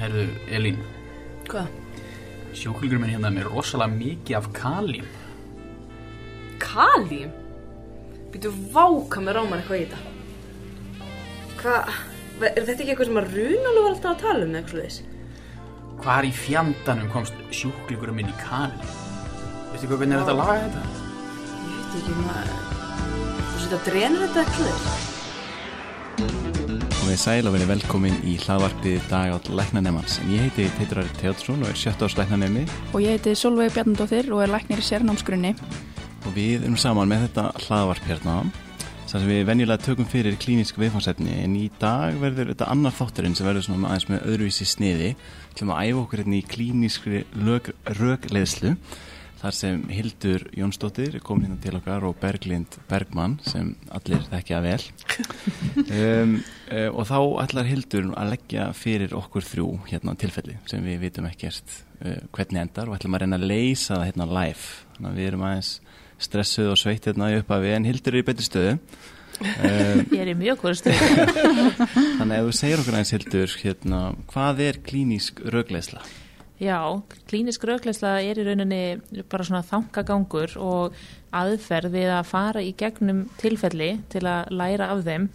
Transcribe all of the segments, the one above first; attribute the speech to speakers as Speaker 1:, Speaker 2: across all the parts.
Speaker 1: Herðu, Elín,
Speaker 2: Hvað?
Speaker 1: sjúklingur minn hérna er með rosalega mikið af kalím.
Speaker 2: Kalím? Býtu váka með rámar eitthvað í þetta. Hvað? Er þetta ekki eitthvað sem að Runalú var alltaf að tala um eitthvað þess?
Speaker 1: Hvar í fjandanum komst sjúklingur minn í kalím? Veistu hvað, hvernig er þetta að laga þetta?
Speaker 2: Ég veit ekki maður. Þú setja að drenur þetta eitthvað þess?
Speaker 3: Við sæl og verið velkomin í hlaðvarpið dagátt læknanemans. En ég heiti Teitur Ari Teotsson og er sjött árs læknanemi
Speaker 4: Og ég heiti Solveig Bjarnadóttir og er læknir í sérnámsgrunni.
Speaker 3: og við erum saman með þetta hlaðvarp hérna. Það sem við venjulega tökum fyrir klínísk viðfangsefni en í dag verður þetta annar þátturinn sem verður svona aðeins með öðruvísi sniði. Til að æfa okkur hérna í klínískri rögleðslu þar sem Hildur Jónsdóttir er komin hérna til okkar og Berglind Bergmann sem allir þekkja vel. um, uh, og þá ætlar Hildur að leggja fyrir okkur þrjú hérna tilfelli sem við vitum ekkert uh, hvernig endar og ætlum að reyna að leysa það hérna live. Þannig að við erum aðeins stressuð og sveitt hérna í upphafi en Hildur er í betri stöðu. Um,
Speaker 5: Ég er í mjög góður stöð.
Speaker 3: þannig að þú segir okkur aðeins Hildur, hérna, hvað er klínísk rögleðsla?
Speaker 5: Já, klínisk rökleysla er í rauninni bara svona þangagangur og aðferð við að fara í gegnum tilfelli til að læra af þeim.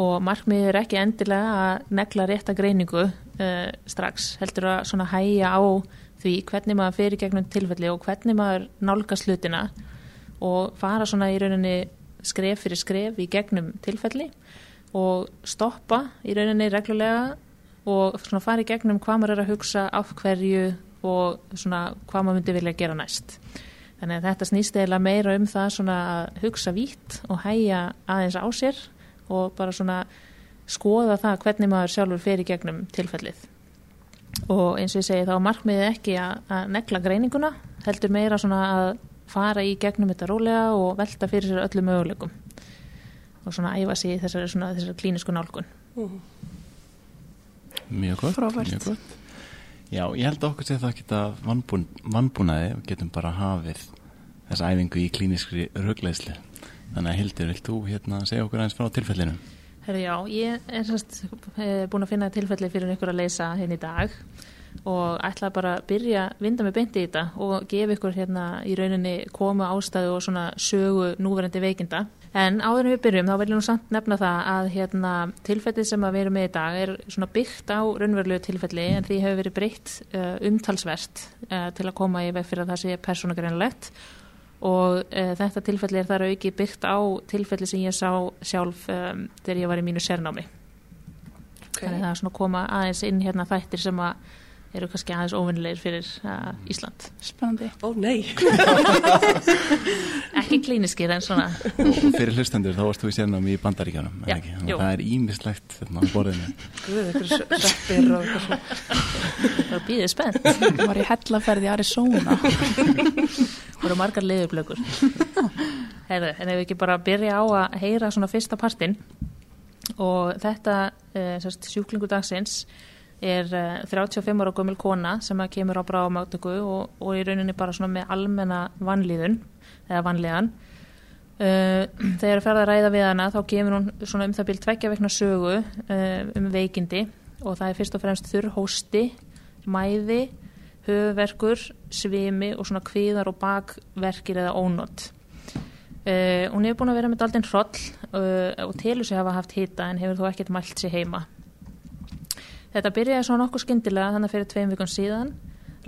Speaker 5: Og markmiðið er ekki endilega að negla rétta greiningu uh, strax, heldur að svona hæja á því hvernig maður í gegnum tilfelli og hvernig maður nálgast hlutina og fara svona í rauninni skref fyrir skref í gegnum tilfelli og stoppa í rauninni reglulega og svona fara í gegnum hvað maður er að hugsa af hverju og svona hvað maður myndi vilja gera næst. Þannig að þetta snýst eða meira um það svona að hugsa vítt og hæja aðeins á sér og bara svona skoða það hvernig maður sjálfur fer í gegnum tilfellið. Og eins og ég segi þá markmiðið ekki að, að negla greininguna, heldur meira svona að fara í gegnum þetta rólega og velta fyrir sér öllu möguleikum og svona æfa í þessari, svona, þessari klínisku nálgun.
Speaker 3: Mjög gott.
Speaker 4: Frábært.
Speaker 3: Mjög gott. Já, ég held að okkur sé það geta vannbún, vannbúnaði og getum bara hafið þessa æfingu í klínískri rögleðslu. Þannig að Hildur, vilt þú hérna segja okkur aðeins frá tilfellinu?
Speaker 5: Herru já, ég er sérst búin að finna tilfelli fyrir ykkur að leysa hérna í dag og ætla bara að byrja að vinda mig beint í þetta og gefa ykkur hérna í rauninni koma ástæðu og svona sögu núverandi veikinda. En áður en við byrjum þá vil ég nú samt nefna það að hérna tilfellið sem við erum með í dag er svona byggt á raunverulegu tilfelli en því hefur verið breytt uh, umtalsvert uh, til að koma í veg fyrir að það sé persónugreinlegt og uh, þetta tilfelli er þar auki byggt á tilfelli sem ég sá sjálf um, þegar ég var í mínu sérnámi. Þannig að það er svona að koma aðeins inn hérna þættir sem að eru kannski aðeins óvinnilegir fyrir uh, Ísland
Speaker 4: Spennandi.
Speaker 2: Ó nei.
Speaker 5: ekki klíniskir en svona
Speaker 3: Og fyrir hlustendur, þá varst þú í sérnum í bandaríkjanum,
Speaker 5: Já,
Speaker 3: er það er ímislegt hérna á borðinu.
Speaker 2: Guð, eitthvað sveppir og eitthvað svona.
Speaker 5: það býðið spennt
Speaker 4: Var ég hellaferð í Arizona.
Speaker 5: voru margar liðublökur Heyrðu, en ef við ekki bara byrja á að heyra svona fyrsta partinn og þetta sérst, sjúklingu dagsins er uh, 35 ára gömul kona sem að kemur á bráðamáttöku og, og í rauninni bara svona með almenna vanlíðun eða vanlíðan uh, þegar ferða að ræða við hana þá kemur hún svona um það bíl tveggja vekna sögu uh, um veikindi og það er fyrst og fremst þurr hósti mæði höfuverkur, svimi og svona kvíðar og bakverkir eða ónott. Uh, hún hefur búin að vera með daldinn hroll og telur sig hafa haft hita en hefur þó ekkert mælt sig heima. Þetta byrjaði svo nokkuð skyndilega þannig fyrir tveim vikun síðan,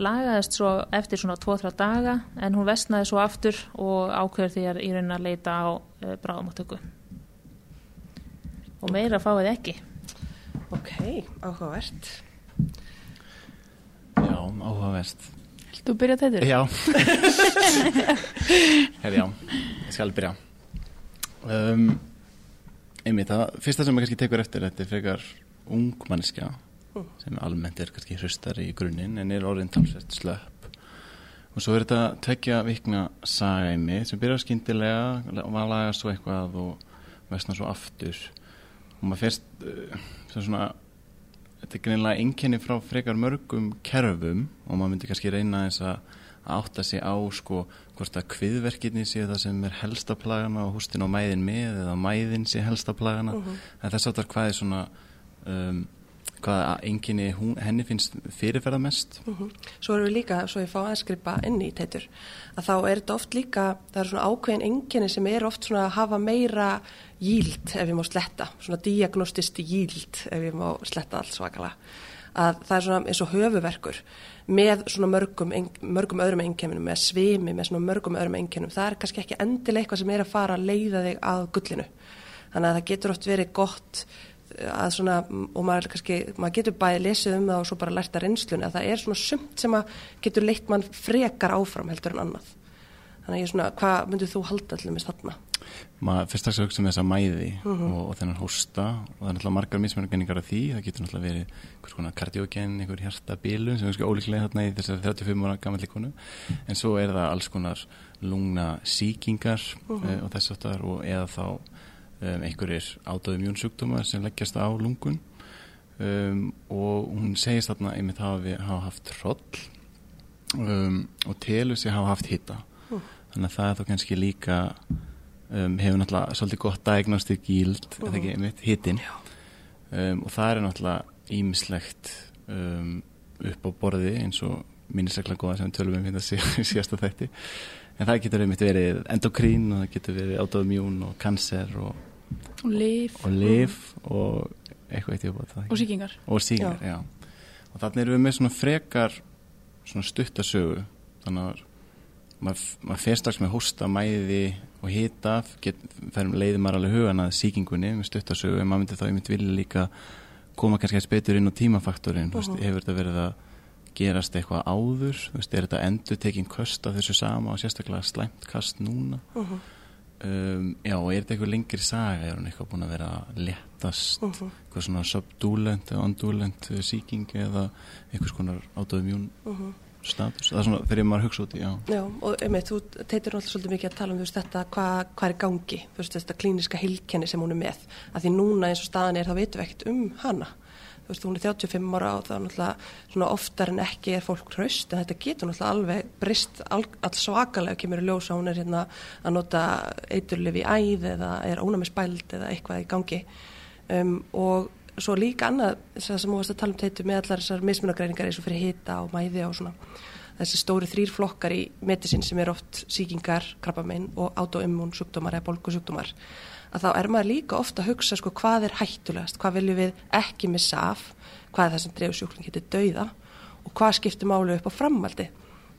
Speaker 5: lagaðist svo eftir svona 2-3 daga en hún vestnaði svo aftur og ákveður því að í raunin að leita á uh, bráðamáttöku. Og meira fáið ekki.
Speaker 2: Ok, áhugavert.
Speaker 3: Já, áhugavert.
Speaker 4: Þú byrjað þetta?
Speaker 3: Já. Herri, já, ég skal byrja. Um, einmitt, það fyrsta sem maður kannski tekur eftir þetta er frekar ung manneskja sem almennt er kannski hrustari í grunninn en er orðin talsvert slöpp. Og svo er þetta tvekja vikna sagæmi sem byrjar skyndilega og maður lagar svo eitthvað og vestna svo aftur. Og maður fyrst uh, svona þetta er greinlega einkenni frá frekar mörgum kerfum og maður myndi kannski reyna þess að átta sig á sko hvort að kviðverkinni sé það sem er helsta plagana og hústin og mæðin með eða mæðin sé helsta plagana. En þess aftar hvað er svona um, hvaða enginni henni finnst fyrirferða mest
Speaker 6: Mhm. Svo erum við líka, svo ég fá að skrifa inn í teitur, að þá er þetta oft líka, það er svona ákveðin enginni sem er oft svona að hafa meira jíld ef ég má sletta, svona diagnostist jíld ef ég má sletta allt svakalega. Að það er svona eins og höfuverkur með svona mörgum, mörgum öðrum enginnum, með svimi, með svona mörgum öðrum enginnum. Það er kannski ekki endilega eitthvað sem er að fara að leiða þig að gullinu. Þannig að það getur oft verið gott að svona, og maður, kannski, maður getur bæði lesið um það og svo bara lært að reynslunni að það er svona sumt sem að getur leitt mann frekar áfram heldur en annað. Þannig að ég er svona, hvað myndir þú halda allir með þarna?
Speaker 3: maður fyrst að hugsa um þessa mæði
Speaker 6: Mhm.
Speaker 3: og, og þennan hósta og það er náttúrulega margar mismunargenningar af því það getur náttúrulega verið einhvers konar kardiogen einhver hjartabilun sem er sko ólíklega þarna í þessari 35 ára gammal líkonu en svo er það alls konar lungna síkingar
Speaker 6: Mhm.
Speaker 3: uh, og þess aftar og eða þá um, einhverjir átöðumjónsjúkdómar sem leggjast á lungun. Um, og hún segist þarna einmitt hafa, við, hafa haft hroll um, og telur sig hafa haft hitta
Speaker 6: Mm.
Speaker 3: þannig að það er þá kannski líka um, hefur náttúrulega svolítið gott diagnostic yield, mm. eða ekki einmitt, hitin um, og það er náttúrulega ímislegt um, upp á borði eins og minnisaklega góða sem við tölum um hérna sí- síðasta þætti. En það getur einmitt verið endokrín og það getur verið autoimmún og kanser og,
Speaker 4: og lif
Speaker 3: og lif og eitthvað eitt í uppátt
Speaker 4: og síkingar
Speaker 3: og síkingar, já. og þannig erum við með svona frekar svona stuttasögu þannig að maður, maður fer strax með hósta, mæði og hita. Fer leiði maður alveg hugan að síkingunni með stuttasögu en maður myndi þá einmitt vilja líka koma kannski aðeins betur inn á tímafaktorinn. Uh -huh. hefur þetta verið að gerast eitthvað áður, veist, er þetta endur tekinn köst af þessu sama og sérstaklega slæmt kast núna?
Speaker 6: Uh -huh.
Speaker 3: Um, já, er þetta eitthvað lengri saga er hún eitthvað búin að vera að letast
Speaker 6: Uh -huh.
Speaker 3: eitthvað svona subdúlent eða ondúlent síking eða eitthvað svona autoimmún
Speaker 6: Uh -huh.
Speaker 3: status, það er svona þegar maður hugsa út í, já
Speaker 6: Já, og einmitt, þú teitur náttúrulega svolítið mikið að tala um veist, þetta, hvað, hvað er gangi, veist, þetta klíniska heilkenni sem hún er með, að því núna eins og staðan er, þá veitum við ekkert um hana. Þú veist, hún er 35 ára og það er náttúrulega svona oftar en ekki er fólk hraust, en þetta getur náttúrulega alveg brist all, all svakalega kemur í ljós að hún er hérna að nota eiturlif í æð eða er ónæmisbæld eða eitthvað í gangi. Um, og svo líka annað sem þú varst að tala um teitu með allar þessar mismunagreiningar eins og fyrir hita og mæði og svona þessi stóri þrýr flokkar í medicin sem er oft síkingar, krabbamein og autoimmun sjúkdómar eða bolgusjúkdómar að þá er maður líka ofta að hugsa sko hvað er hættulegast, hvað viljum við ekki missa af, hvað er það sem dreifur sjúkling getur dauða? Og hvað skiptir málu upp á framaldi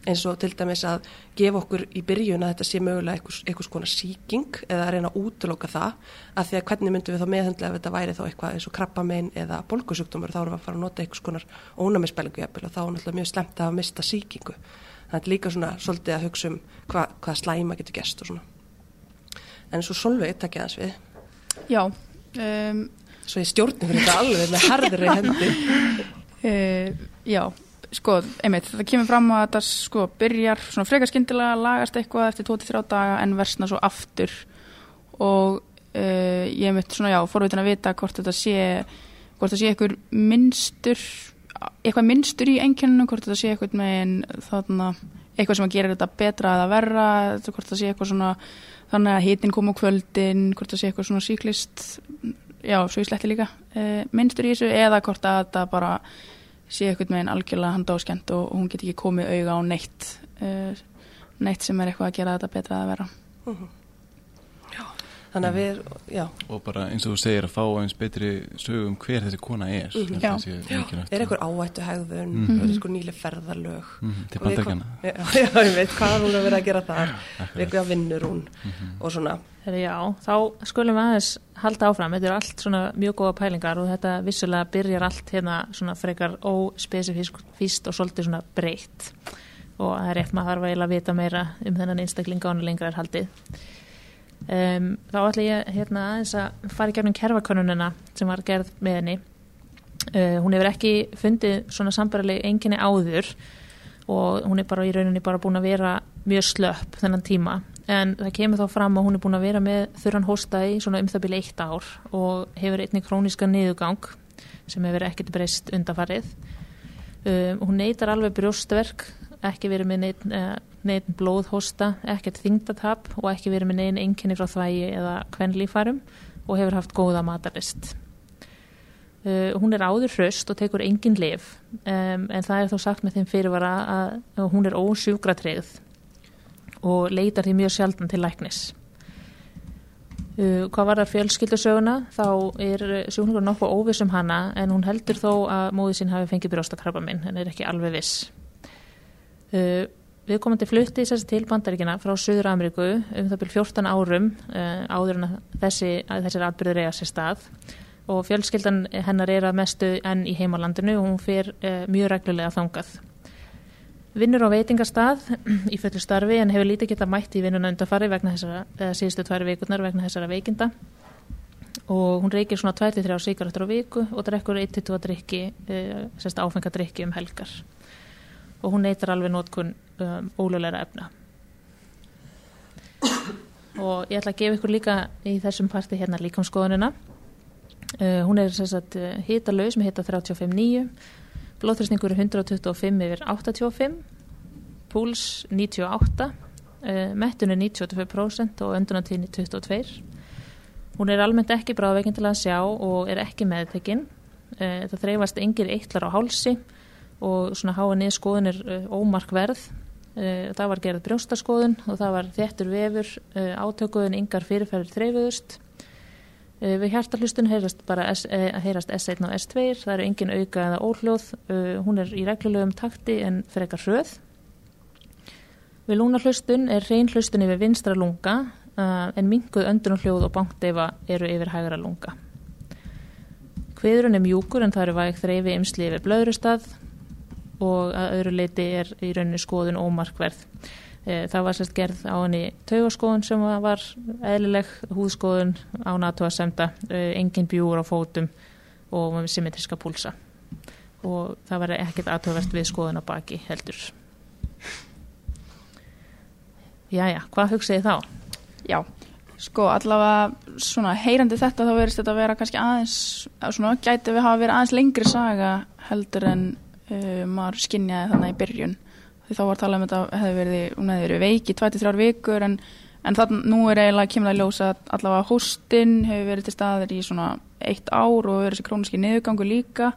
Speaker 6: eins og til dæmis að gefa okkur í byrjun að þetta sé mögulega einhvers, einhvers konar síking eða að reyna að útloka það. Að því að hvernig myndum við þá meðhendla ef þetta væri þá eitthvað eins og krabbamein eða bolgusjúkdómar þá erum við að fara að nota einhvers konar ónæmisbælingu jafnvel og þá er náttúrulega mjög slemt að mista síkingu er líka svona svolítið að hugsa um hva, hvað slæma getur gest og svona en svo Solveig takja þess við.
Speaker 4: Já um,
Speaker 6: svo ég stjórnum fyrir þetta alveg með harðri hendi.
Speaker 4: Uh, já sko, einmitt, það kemur fram að þetta sko byrjar svona frekar skyndilega lagast eitthvað eftir 23 daga en versna svo aftur. Og uh, ég mitt svona já, forvitin að vita hvort þetta sé hvort það sé eitthvað minnstur eitthvað minnstur í einkenninu hvort þetta sé eitthvað með þarna eitthvað sem að gera þetta betra eða verra hvort það sé eitthvað svona þannig að hitin kom á kvöldin hvort það sé eitthvað svona síklist já, svo ég sletti líka. Uh, minnstur í þessu eða hvort að þetta bara sé eitthvað með einn algjörlega handa áskend og, hún get ekki komið auga á neitt uh, neitt sem er eitthvað að gera þetta betra að vera
Speaker 6: þannig að við, já,
Speaker 3: og bara eins og þú segir að fá eins betri sögum hver þessi kona er mm
Speaker 4: Já.
Speaker 6: er einhver áhættu hegðun mm -hmm. sko nýli ferðarlög
Speaker 3: Mhm, til
Speaker 6: Og við-
Speaker 3: Bandaríkjanna.
Speaker 6: já, já, ég veit hvað hún er verið að gera þar
Speaker 3: Akkurat.
Speaker 6: við hvað vinnur hún
Speaker 3: Mhm.
Speaker 6: og svona
Speaker 5: Herri, já, þá skulum við aðeins halda áfram, þetta er allt svona mjög góða pælingar og þetta vissulega byrjar allt hérna svona frekar óspesifíst og svolítið svona breytt og það er rétt maður þarf að vita meira um þennan einstaklinga ánu lengra er haldið. Um, þá ætla ég hérna aðeins að fara í gefnum kerfakonunina sem var gerð með henni. Uh, hún hefur ekki fundið svona sambarileg enginni áður og hún er bara í rauninni bara búin að vera mjög slöpp þennan tíma en það kemur þá fram að hún er búin að vera með þurran hósta í svona um það byrja eitt ár og hefur einnig króníska niðugang sem hefur ekkert breyst undanfarið um, hún neytar alveg brjóstverk ekki verið með neitt, uh, neitt blóðhósta, ekkert þingdatap og ekki verið með neinn einkenni frá þvægi eða kvenlífærum og hefur haft góða matarist Uh, hún er áður hraust og tekur engin lif um, en það er þó sagt með þeim fyrirvara að, hún er ósjúkratreyð og leitar því mjög sjaldan til læknis. Uh, hvað var það fjölskyldusöguna þá er sjúklingur nokkuð óviss um hana en hún heldur þó að móði sín hafi fengið brjóstakrabba minn en er ekki alveg viss. Uh, við komum til flutti til bandaríkina frá Suður Ameríku um það byrjum 14 árum uh, áður en þessi, þessir atbyrður eiga sér stað. Og fjölskyldan hennar er að mestu enn í heimalandinu og hún fyrir uh, mjög reglulega þangað. Vinnur á veitingastað í fullu starfi en hefur lítið geta mætt í vinnuna undarfari vegna þessara, eða síðustu tværi vikurnar vegna þessara veikinda. Og hún reykir svona 23 síkaretur á viku og drekkur 1-2 drikki, uh, sérst áfengadrikki um helgar og hún neytar alveg nótkun um, ólulegra efna. Og ég ætla að gefa ykkur líka í þessum parti hérna líkamskoðunina Uh, hún er sagt, uh, hita laus með hita 35,9 blóðþrösningur er 125 yfir 85 púls 98 uh, mettun er 92% og öndunatíðni 22 hún er almennt ekki bráðveikin til að sjá og er ekki meðtekinn það þreyfast yngir eitlar á hálsi og svona háa niður skoðun er ómarkverð það var gerð brjóstaskoðun og það var þettur vefur átökuðun yngar fyrirferðir þreyfuðust Eh, við hjartalustun heyrast bara S, eh, heyrast S1 og S2, það eru engin auka eða óhljóð, eh, hún er í reglulegum takti en frekar hröð. Við lúnarhlustun er reyn hlustun yfir vinstra lunga en minguð öndun og hljóð og bankdeifa eru yfir hægra lunga. Hviðrun er mjúkur en það eru væg þreyfi ymsli yfir blöðrustad og að öðru leiti er í rauninni skoðun ómarkverð. Eh, það var sérst gerð á henni taugaskoðun sem var eðlileg húðskoðun á semta eh, engin bjúur á fótum og symmetriska púlsa og það var ekkert aðtöðverst við skoðun á baki heldur Jæja, hvað hugsiði þá?
Speaker 4: Já, sko allavega svona heyrandi þetta þá verist þetta að vera kannski aðeins svona gæti við hafa verið aðeins lengri saga heldur en uh, maður skinnjaði þannig í byrjun. Því þá var talað um þetta hefði verið, hún hefði verið veiki 23 vikur en, en þann nú er eiginlega kemur að ljósa að allavega hóstinn hefur verið til staðir í svona eitt ár og verið þessi króniski niðurgangu líka.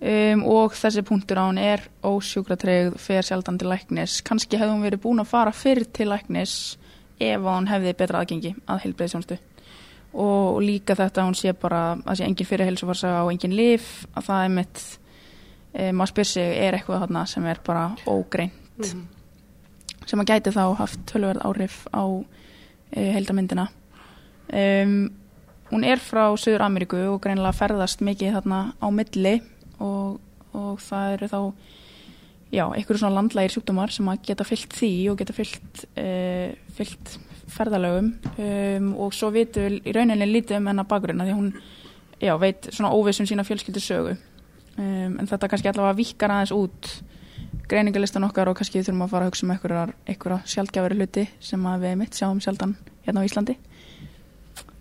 Speaker 4: Um, og þessi punktur á hann er ósjúkratregð fyrir sjaldan til læknis. Kannski hefði hún verið búin að fara fyrr til læknis ef hann hefði betra aðgengi að heilbreyðsjónstu og líka þetta hún sé bara að sé engin fyrir heilsufarsaga og engin lif að það er mitt maður spyr sig er eitthvað þarna sem er bara ógreint? Mm -hmm. sem að gæti þá haft tölverð áhrif á e, heldamindina um, hún er frá Suður Ameríku og greinlega ferðast mikið þarna á milli og, og það eru þá já, einhverju svona landlægir sjúkdómar sem að geta fyllt því og geta fyllt e, fyllt ferðalögum. Um, og svo vitum við í rauninni lítið um hennar bakgrunna því hún já, veit svona óvissum sína fjölskyldu sögu um, en þetta kannski allavega vikar aðeins út greiningalistan okkar og kannski þurfum að fara að hugsa um einhverjar sjálfgjafari hluti sem við mitt sjáum sjaldan hérna á Íslandi.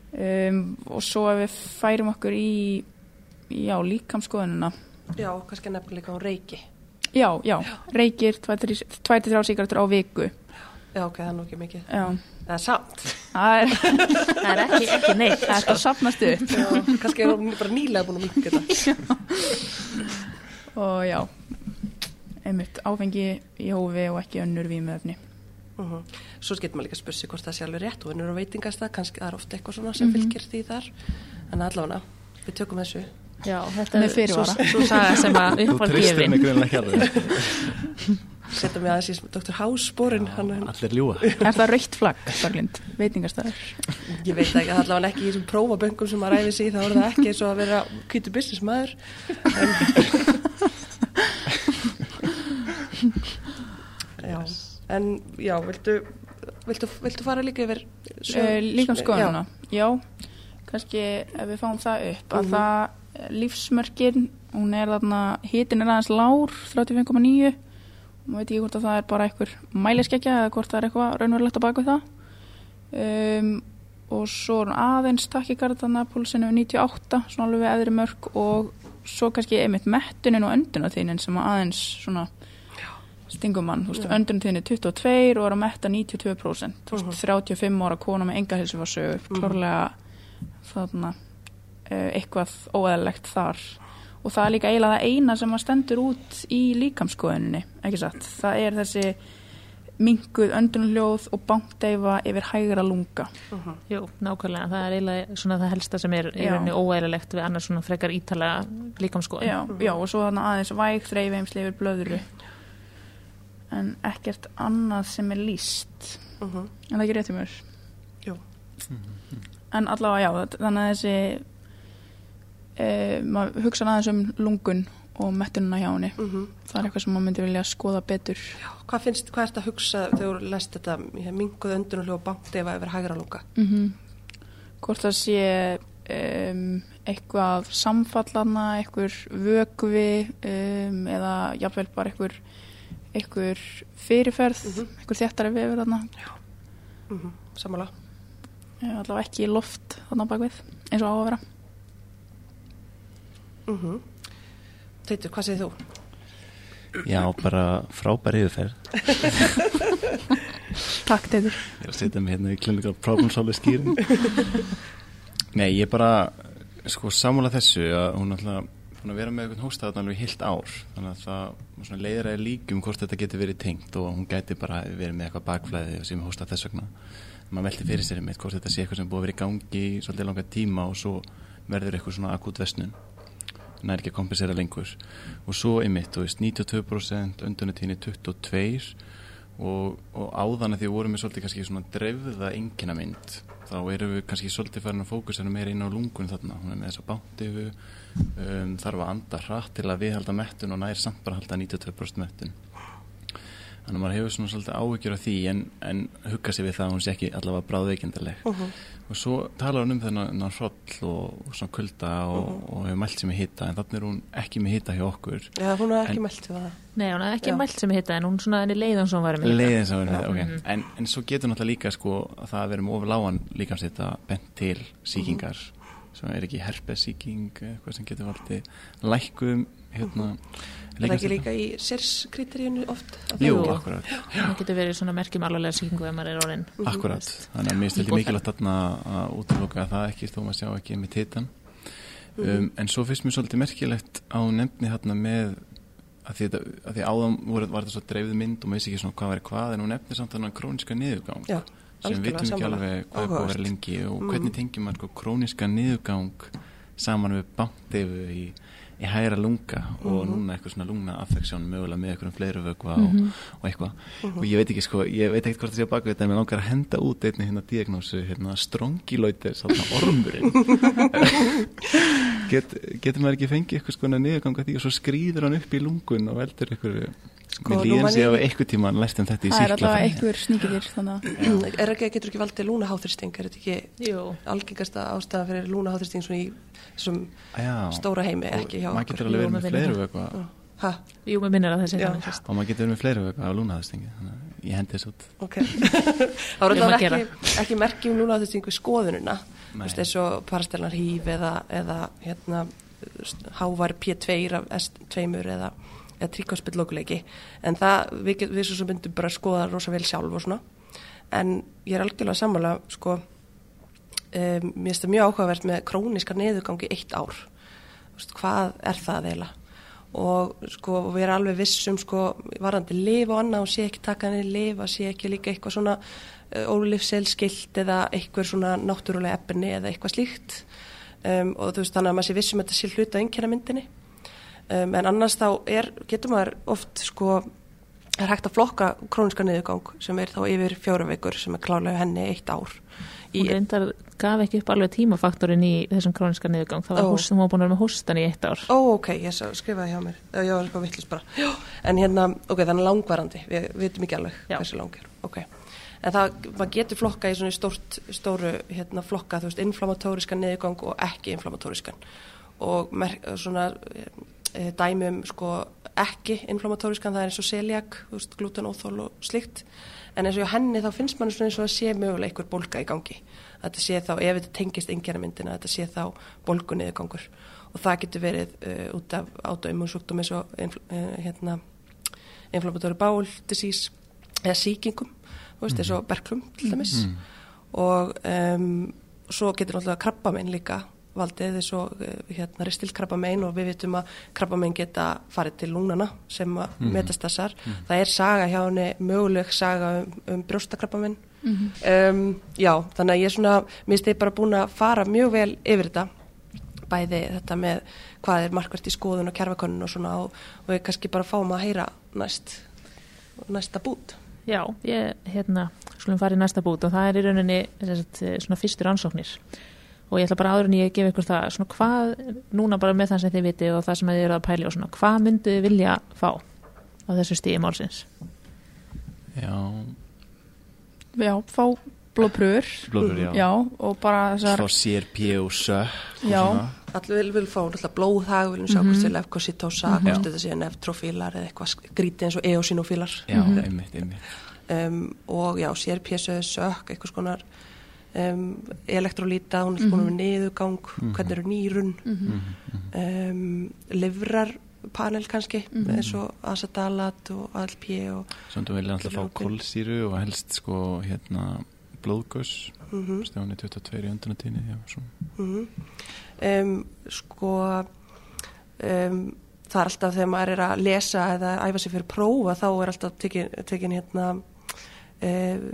Speaker 4: Um, og svo ef við færum okkur í já, líkamskoðununa
Speaker 6: Já, kannski nefnilega á reiki.
Speaker 4: Já, já, já. reikir 23 síkartur á viku.
Speaker 6: Já, ok, það er nú ekki mikið.
Speaker 4: Já.
Speaker 6: Það er samt.
Speaker 4: Það er,
Speaker 5: það er ekki, ekki neitt.
Speaker 4: Það er sko sapnast upp.
Speaker 6: Kannski er hún bara nýlega búin að minka þetta
Speaker 4: Og já einmitt áfengi í hófi og ekki önnur við með öfni
Speaker 6: uh -huh. Svo getur maður líka að spyrja sig hvort það sé alveg rétt og önnur á veitingast það, kannski það er ofta eitthvað svona sem mm -hmm. fylgir því þar. En allavega, við tökum þessu.
Speaker 5: Já, þetta er svo, svo saga sem að
Speaker 3: Þú tristir mig grunlega hérna
Speaker 6: setja mig aðeins í Dr. House-spórin
Speaker 3: Allir ljúa
Speaker 4: Er það raukt flagg, Berglind, veitingastæðar?
Speaker 6: Ég veit ekki, það er allavega ekki í þessum prófaböngum sem maður ræði sig, þá er það ekki eins og að vera kvítu business maður en Já, en já, viltu viltu, viltu fara líka yfir
Speaker 4: uh, Líka um skoðanuna, já. já kannski ef við fáum það upp að mm -hmm. það lífsmörkin hún er þarna, hitin er aðeins lár 35,9 maður veit ekki hvort að það er bara einhver mæliskekkja eða hvort það er eitthvað raunverulegt að baka það. Um, og svo aðeins takkikartana púlsinu 98, svona alveg við eðri mörg og svo kannski einmitt mettunin og öndunatíðnin sem aðeins svona stingumann, þú veist, öndunatíðnin 22 og er að metta 92% þú veist, 35 ára kona með enga hilsu var sög, klórlega þarna uh, eitthvað óæðilegt þar og það er líka eiginlega það eina sem að stendur út í líkamskoðuninni, ekki satt? Það er þessi minguð öndunljóð og bankdeifa yfir hægra lunga.
Speaker 5: Jú, nákvæmlega, það er eiginlega svona það helsta sem er í rauninni óæðilegt við annars svona frekar ítalega líkamskoðun.
Speaker 4: já, já, og svo þannig aðeins væg þreifeimsli yfir blöðru. En ekkert annað sem er líst
Speaker 6: Mhm.
Speaker 4: en það er ekki rétt í mér?
Speaker 6: Jú.
Speaker 4: en allavega já, þannig að þessi e, maður hugsa aðeins um lungun og mettununa hjá henni
Speaker 6: Mhm.
Speaker 4: það er eitthvað sem maður myndi vilja skoða betur
Speaker 6: Hvað finnst, hvað er þetta að hugsa þegar þú lest þetta minguð öndun og bankdefa yfir hægra lunga?
Speaker 4: mm hvort það sé um, eitthvað samfallana eitthvað vökvi um, eða jafnvel bara eitthvað eitthvað fyrirferð
Speaker 6: Mhm.
Speaker 4: eitthvað þéttari vefur þarna
Speaker 6: Mm Samanlega.
Speaker 4: Eh, allavega ekki loft þarna bakvið eins og á að vera
Speaker 6: Mm Teitur, hvað segir þú?
Speaker 3: Já, bara frábæri yfirferð.
Speaker 4: Takk Teitur.
Speaker 3: Ég er að setja mig hérna í clinical problem solve skýrin. Nei, ég er bara sko sammála þessu að hún búin að vera með einhvern hósta þarna alveg í heilt ár. Þannig að það svona leiðir að líkum hvort þetta getur verið tengt og hún gæti bara verið með eitthvað bakflæði sem hósta þess vegna. Maður velti fyrir sér einmitt hvort þetta sé eitthvað sem búið að vera í gangi í svolítið langa tíma og svo verður eitthvað svona akút vestnun er ekki að kompensera lengur. Og svo einmitt, þú veist, 92% öndunatíðinni 22 og, og áðan að því við vorum með svolítið kannski svona dreifða engina mynd þá erum við kannski svolítið farin að fókusera meira inn á lungun þarna, hún er með þessa bántifu um, þarf að anda hratt til að viðhalda mettun og nær samt bara að halda 92% mettun. Þannig að maður hefur svona svolítið áhyggjur af því en, en hugga sig við það að hún sé ekki allavega bráðveikindarleg og svo talar hún um þennan hroll og, og svona kulda og, og hefur mælt sem í hita en þannig er hún ekki með hita hjá okkur
Speaker 6: Já, hún hafði ekki meldt við það.
Speaker 5: Nei, hún hafði ekki
Speaker 6: Já.
Speaker 5: mælt sem hitta en hún svona henni leiðan sem hún var með hitta.
Speaker 3: leiðin sem verður okay.
Speaker 5: Mhm.
Speaker 3: en, en svo getur náttúrulega líka sko að það að vera með ofur lágan líkamsita bent til síkingar sem er ekki herpesíking eitthvað sem getur valdið lækkum hérna
Speaker 6: Er það ekki líka í sérskrítiríunu oft? að
Speaker 3: Jú,
Speaker 6: er-
Speaker 3: akkurat,
Speaker 5: Það getur verið svona merkjum alvarlega sýkingu ef maður er orðin.
Speaker 3: akkurat. Þannig að mér stildi
Speaker 5: Íbúð
Speaker 3: mikilvægt þarna að útloka það ekki þó maður sjá ekki með titan um, en svo finnst mér svolítið merkilegt á nefni þarna með að því, að því áðan voru, var þetta svo dreifð mynd og maður vissi ekki svona hvað væri hvað en hún nefnir samt þannig króniska niðurgang
Speaker 6: Já,
Speaker 3: sem vitum ekki alveg hvað er búið að vera lengi og
Speaker 6: Mm.
Speaker 3: hvernig tengjum maður sko króniska niðurgang saman við bántifu í, í hægra lunga og
Speaker 6: Mhm.
Speaker 3: núna eitthvað svona lungna affeksjón mögulega með eitthvað fleiri vökva og, og eitthvað. Og ég veit ekki sko, ég veit ekkert hvort það sé á baku þetta en mér langar að henda út einni hérna diagnósu hérna strongiloider, svona ormurinn. Get, getur maður ekki fengið eitthvað sko niðurgang að því? Og svo skrýður hann upp í lungun og veldur eitthvað
Speaker 6: Sko,
Speaker 3: mér
Speaker 6: nú
Speaker 3: líðan
Speaker 6: ég-
Speaker 3: á eitthvað tíma lært um þetta í
Speaker 4: það er
Speaker 3: síklafræði
Speaker 4: einhver sníkiðir þannig að
Speaker 6: Er ekki, getur ekki valdið lúnaháþristing? Er þetta ekki
Speaker 5: Jú.
Speaker 6: algengasta ástæða fyrir lúnaháþristing svona í þessum
Speaker 3: Já.
Speaker 6: stóra heimi, ekki hjá
Speaker 3: maður
Speaker 6: okkur?
Speaker 3: getur alveg verið með
Speaker 5: maður
Speaker 3: fleiri
Speaker 5: vinnur
Speaker 3: vökva
Speaker 6: Ha,
Speaker 5: Jú, mér minnir að þessi
Speaker 6: Já.
Speaker 5: þannig fyrst.
Speaker 3: og maður getur verið með fleiri vökva á lúnaðastingi þannig að ég hendi þessu út
Speaker 6: ok. Það
Speaker 5: erum að
Speaker 6: þetta ekki, ekki merkjum lúnaháþristing við skoðununa. Þú
Speaker 3: Nei.
Speaker 6: veist, eins og parastelnar híf eða, eða hérna, hávar P2 af S2 eða, eða tríkváspillókuleiki. En það, við, við svo sem myndum bara skoða rosa vel sjálf og svona. En ég er algjörlega sammála, sko, um, mér finnst það mjög áhugavert með króniska neðugangi eitt ár. Þú veist, hvað er það eiginlega? Og sko, við erum alveg vissum, sko, varandi lif og annað og sé ekki taka henni lif, að sé ekki líka eitthvað svona uh, ólifselskilt eða eitthvað svona náttúrulega efni eða eitthvað slíkt. Um, og þú veist, þannig að maður sé vissum að þetta sé hluta einhverja myndinni. Um, en annars þá er, getur maður oft, sko, er hægt að flokka króniska niðurgang sem er þá yfir fjóra vikur sem er klálega henni eitt ár.
Speaker 5: Hún reyndar gaf ekki upp alveg tímafaktorin í þessum króniska niðurgang. Það var hóst, hún var búin að vera með hóstan í eitt ár.
Speaker 6: Ó, ok, ég skrifaði hjá mér. Ég var eitthvað vittlust bara. Já. En hérna, ok, þannig langvarandi. Við vitum ekki alveg
Speaker 5: Já.
Speaker 6: hversu langur. Ok. En það, maður getur flokka í svona stórt, stóru hérna, flokka, þú veist, inflammatóriskan niðurgang og ekki inflammatóriskan. Og mer, svona e, dæmi um, sko, ekki inflammatóriskan, það er eins og veist, glutenóþól og slikt. En eins og henni þá finnst mann eins og að sé mögulega einhver bólga í gangi. Þetta sé þá, ef þetta tengist einhverja myndina, þetta sé þá bólgunniðgangur. Og það getur verið uh, út af autoimmunsjúkdóm eins og infl, uh, hérna, inflammatóri bál, disease eða sýkingum, þú veist, eins og berklum til dæmis. Og um, svo getur náttúrulega krabba minn líka valdið eins og eh, hérna ristilt krabbamein og við vitum að krabbamein geta farið til lúnana sem að
Speaker 3: Mhm.
Speaker 6: metastassar. Það er saga hjá henni, möguleg saga um, um brjóstakrabbamein.
Speaker 4: Mhm.
Speaker 6: um, já, þannig að ég er svona, mér finnst ég bara búin að fara mjög vel yfir þetta bæði þetta með hvað er markvært í skoðun og kerfakönnun og svona og, og við kannski bara fáum að heyra næst næsta bút.
Speaker 5: Já, ég, hérna, skulum fara í næsta bút og það er í rauninni sagt, svona fyrstur ansóknir og ég ætla bara áður en ég gef ykkur það svona hvað, núna bara með það sem þið viti og það sem þið eru að pæli og svona, hvað myndið þið vilja fá á þessu stíði málsins?
Speaker 3: Já,
Speaker 4: Já, fá blóðpröfur
Speaker 3: blóður, já.
Speaker 4: Já, og bara þessar
Speaker 3: Frá CRP og og
Speaker 4: Já.
Speaker 6: Allir vil, vil fá náttúrulega blóðhag, við viljum sjá hvort til efkosítósa,
Speaker 3: Mhm.
Speaker 6: hvort þetta séu neftrofílar eða eitthvað skrítið eins og eosinofílar
Speaker 3: Já, einmitt, einmitt
Speaker 6: um, og já, CRP-söð, sök, eitthvað skonar um, elektrolíta, hún er mm -hmm. með niðugang, hvernig eru nýrun? Um, livrarpanel kannski, eins og acetalat og ALP og
Speaker 3: Svona vilja alltaf fá kolsýru og helst sko hérna blóðgöss
Speaker 6: mm -hmm.
Speaker 3: Stjáni 22 í öndunatíni
Speaker 6: um, sko um, það er alltaf þegar maður er að lesa eða æfa sig fyrir prófa þá er alltaf tekin, tekin hérna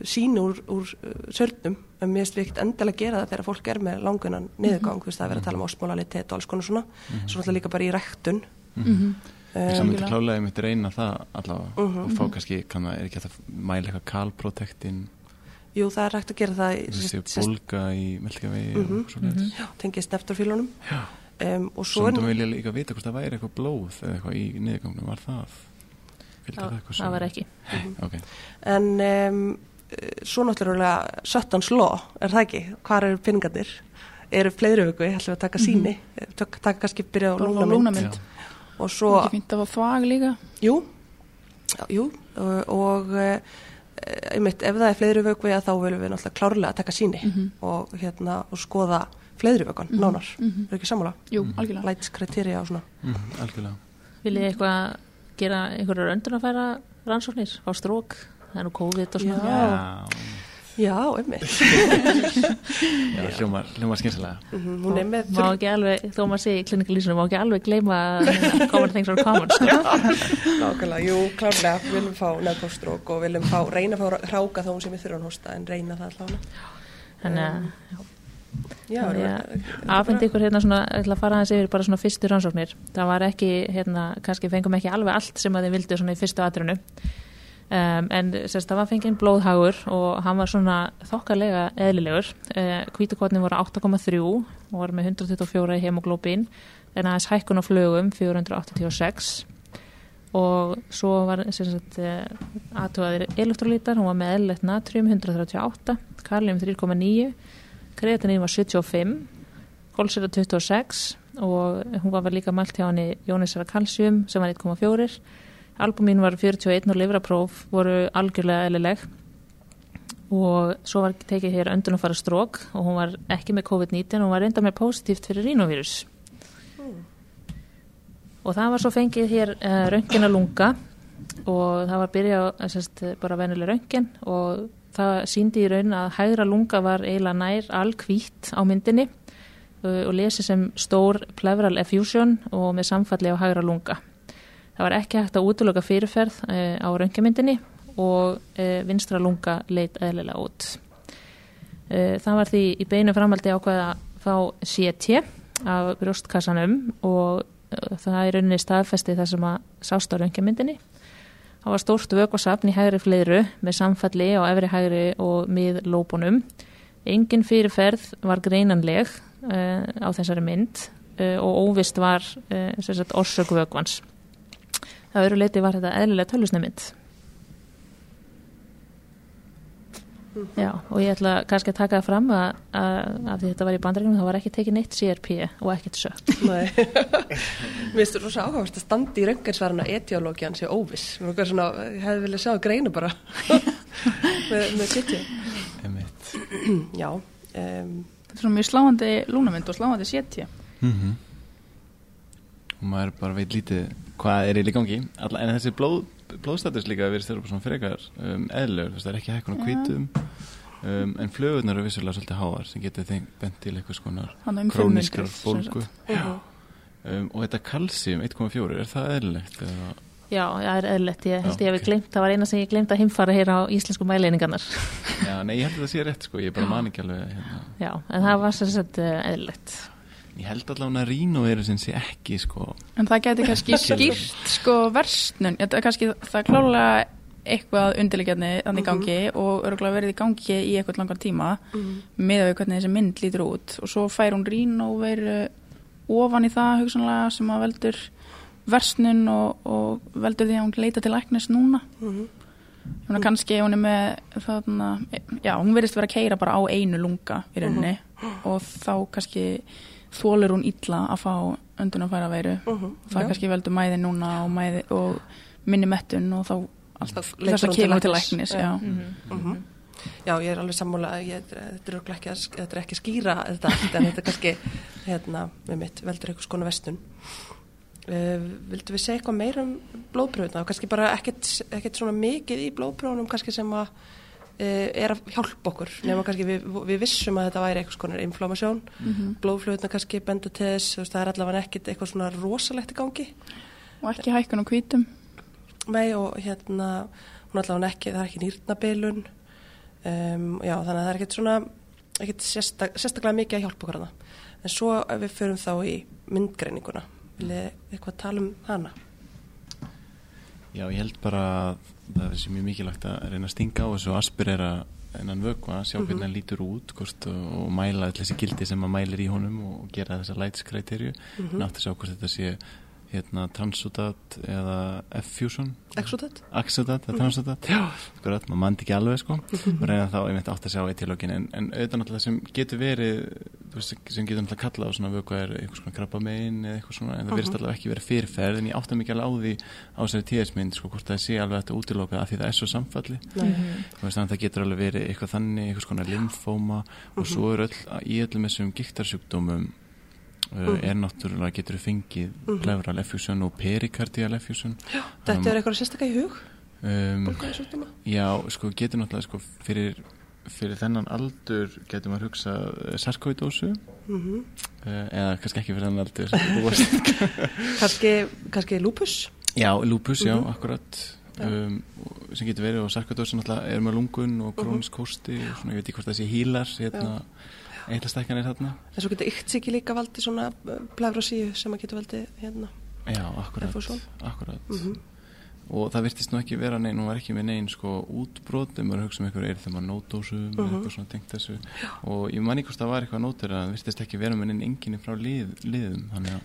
Speaker 6: sín úr, úr uh, sörnum en mér finnst við ekkert endilega að gera það þegar fólk er með langunan niðurgang, þú veist það er verið að tala um osmolalitet og alls konar svona, svo náttúrulega líka bara í ræktun.
Speaker 4: Mhm.
Speaker 3: Það
Speaker 6: um,
Speaker 3: myndi klálega einmitt reyna það allavega.
Speaker 6: Mhm.
Speaker 3: og fá kannski, kann það, er ekki að mæla eitthvað kalprotektin,
Speaker 6: jú það er rækt að gera það í-
Speaker 3: þessi
Speaker 6: sérst- sérst-
Speaker 3: bólga í
Speaker 6: Mhm.
Speaker 3: svona mm
Speaker 6: já, tengist neftorfílunum
Speaker 3: Já,
Speaker 6: um, og
Speaker 3: svo við vilja líka vita hvort það væri eitthvað blóð eða eitthvað í niðurgangnum, var það?
Speaker 5: Það,
Speaker 3: eitthvað
Speaker 5: það var ekki.
Speaker 3: Ok,
Speaker 6: en um, svo náttúrulega Suttons Law, er það ekki? Hvar eru pinningarnir? Eru fleiri vöku, ætlum við að taka síni taka, taka kannski byrja á lúnamynd og
Speaker 4: Svo ekki fínt að fá þvag líka.
Speaker 6: Jú. Já, jú, og, og uh, einmitt, ef það er fleiri vöku þá viljum við náttúrulega klárlega að taka síni
Speaker 4: Mhm.
Speaker 6: og hérna, og skoða fleiri vökan, nánar,
Speaker 4: Mhm.
Speaker 6: er ekki sammála?
Speaker 4: Jú, algjörlega.
Speaker 6: Lights kriterja og svona.
Speaker 3: Mm, algjörlega.
Speaker 5: Viljið eitthvað gera einhverjar öndunafæra rannsóknir á strók? Það er nú COVID og svona.
Speaker 6: Já.
Speaker 3: Já,
Speaker 6: einmitt,
Speaker 3: já hljómar, hljómar skynsilega
Speaker 6: Mhm, hún er með
Speaker 5: Má ekki alveg, þó maður sé í klinikalísunum, má ekki alveg gleyma common things are common. Sko.
Speaker 6: Nákvæmlega, jú, klárlega, við viljum fá nefnpóstrók og viljum fá, reyna að fá hráka þá hún sem við þurfum að hósta, en reyna það allavega.
Speaker 5: Þannig að Afhendi ykkur hérna svona, að fara aðeins yfir bara svona fyrstu rannsóknir. Það var ekki, hérna, kannski fengum ekki alveg allt sem að þið vildu svona í fyrstu atrunu. Um, en sérst, það var fenginn blóðhagur og hann var svona þokkalega eðlilegur. Uh, Kvítukotnin voru 8,3 og var með 124 í hemoglóbin en aðeins hækkun á flögum 486 og svo var sérst, uh, aðtöðaðir elektrolítar, hún var með eðlilegt natrium 138, kalium 3,9 kreatinín var 75 kólsera 26 og hún var líka mælt hjá henni Jónisara kalsjum sem var 1,4 albumín var 41 og livrapróf voru algjörlega eðlileg. Og svo var tekið hér öndun að fara strók og hún var ekki með COVID-19 hún var reynda með positíft fyrir rínóvírus og það var svo fengið hér uh, röngin að lunga og það var byrjað bara venuleg röngin og það síndi í raun að hægra lunga var eiginlega nær alkvít á myndinni uh, og lesi sem stór plevral effusion og með samfalli á hægra lunga. Það var ekki hægt að útlöka fyrirferð uh, á röngimyndinni og uh, vinstra lunga leit eðlilega út. Það var því í beinu framaldi ákveða að fá CT af brjóstkassanum og það er rauninni staðfesti það sem að sást á röngimyndinni. Það var stórt vökvasafn í hægri fleiru með samfalli á efri hægri og mið lópunum. Engin fyrirferð var greinanleg uh, á þessari mynd uh, og óvist var uh, orsök vökvans. Það öru leiti var þetta eðlilega tölusnemind. Já, og ég ætla kannski að taka það fram að, að, þetta var í bandregnum það var ekki tekið neitt CRP og ekkert sött.
Speaker 6: Nei. Mér finnst þú rosa áhugavert að standa í röngarsvarana etiológian sé óviss. Mér finnst svona, ég hefði viljað sjá greina bara með, með sittju. Já, um,
Speaker 4: Þetta er svona mjög sláandi lúnamynd og sláandi sétja
Speaker 3: Mm Og maður bara veit lítið hvað er í gangi Alla, En þessi blóð, blóðstatus líka verið stjórn svona frekar um, eðlur, það er ekki hækkun á
Speaker 4: Já.
Speaker 3: kvítum um, en flögurnar eru vissulega svolítið háar sem getur þeim bent til eitthvað
Speaker 4: Þannig um
Speaker 3: króniskar
Speaker 4: 500, sem
Speaker 3: bólgu um, og þetta kalsíum 1,4 er það eðlilegt eða,
Speaker 5: Já, það er eðlilegt, ég held
Speaker 3: Já,
Speaker 5: ég að
Speaker 3: ok.
Speaker 5: við glemt, það var eina sem ég glemt að heimfara hér á íslensku mæleiningarnar.
Speaker 3: já, nei, ég held að það sé rétt sko, ég er bara man ekki alveg hérna.
Speaker 5: Já, en það var sagt eh, eðlilegt.
Speaker 3: Ég held allavega að Rino sem sé ekki sko.
Speaker 4: En það geti kannski skýrt sko versnun, þetta er kannski það er klálega eitthvað undirleikjarni þannig í gangi og örgulega verið í gangi í eitthvað langar tíma
Speaker 6: Mhm.
Speaker 4: með við hvernig þessi mynd lítur út. Og svo fær hún rín og veru ofan í það hugsanlega sem að veldur versnun og, og veldur því að hún leita til læknis núna.
Speaker 6: Mhm.
Speaker 4: Ég meina kannski hún er með þarna, já, hún verðist vera að keira bara á einu lunga í rauninni. Og þá kannski þólur hún illa að fá öndunarfæra veiru
Speaker 6: Mhm.
Speaker 4: það
Speaker 6: Já.
Speaker 4: kannski veldur mæði núna og, mæði, og minni mettun og þá þess að kemur til
Speaker 6: læknis. Já.
Speaker 4: já.
Speaker 6: Mhm. Já, ég er alveg sammála ég, þetta er ekki, að- þetta er ekki að skýra þetta allt, en þetta er kannski hérna, með mitt, veldur einhvers konar vestun uh, Vildu við segja eitthvað meira um blóðpröfuna og kannski bara ekkert, ekkert svona mikið í blóðpröfunum kannski sem að uh, er að hjálpa okkur. Nema kannski við, við vissum að þetta væri einhvers konar inflammasjón,
Speaker 4: Mhm.
Speaker 6: blóðflöðuna kannski benda til þess, þú veist, það er allavega ekkert eitthvað svona rosalegt í gangi.
Speaker 4: Og ekki hækkun á hvítum.
Speaker 6: Nei og hérna hún allavega ekki, það er ekki nýrnabilun. Um, já þannig að það er ekkert svona ekkert sérstak, sérstaklega mikið að hjálpa okkur hana en svo ef við förum þá í myndgreininguna viljið eitthvað tala um hana?
Speaker 3: Já, ég held bara að það er mjög mikilvægt að reyna að stinga á þessu og aspirera innan vökva, sjá hvernig hann lítur út hvort, og, mæla allir þessi gildi sem maður mælir í honum og gera þessa lætskræterju mm -hmm. nátt að sjá hvort þetta sé hérna, transutat eða F-fusion?
Speaker 6: Exodat?
Speaker 3: Axodat eða transutat Já, akkurat, maður mandi ekki alveg sko. Og reyna þá einmitt átt að sjá eitt tilókin en, en auðvitað náttúrulega sem getur verið veist, sem getur náttúrulega kallað á svona vöku er eitthvað svona krabba megin eða eitthvað svona en það verðist allavega ekki verið fyrirferð. En ég átta mikið alveg á því á þessari tíðismynd sko hvort það sé alveg þetta útiloka af því það er svo samfalli þú veist þannig að það getur alveg verið eitthvað þannig eitthvað svona lymfóma og svo er öll, í öllum þessum giktarsjúkdómum uh, er náttúrulega getur fengið pleural effusion og perikardial effusion
Speaker 6: Þetta er eitthvað sérstaklega í hug?
Speaker 3: um? Já, sko getur náttúrulega sko fyrir, fyrir þennan aldur getur maður hugsa sarkóidósu
Speaker 6: Mm
Speaker 3: uh, eða kannski ekki fyrir þennan aldur sem þú
Speaker 6: kannski, kannski lúpus?
Speaker 3: Já, lúpus, já,
Speaker 6: Mhm.
Speaker 3: akkurat. Um, sem getur verið og sarkóidósu náttúrulega er með lungun og krónisk hósti og svona, ég veit ekki hvort það sé hílar hérna, eitthvað er þarna.
Speaker 6: En svo getur yktsiki líka valdi svona plafrosíu sem að getur valdi hérna
Speaker 3: Já, akkurat, akkurat.
Speaker 6: Mhm.
Speaker 3: og það virtist nú ekki vera neinn, hún var ekki með neinn sko útbrot, um að hugsa um einhver er þegar maður nótósum,
Speaker 6: Mhm.
Speaker 3: eitthvað svona tengt þessu? Og ég man ekki hvort það var eitthvað nótur að það virtist ekki vera með neinn enginni frá lið, liðum, þannig að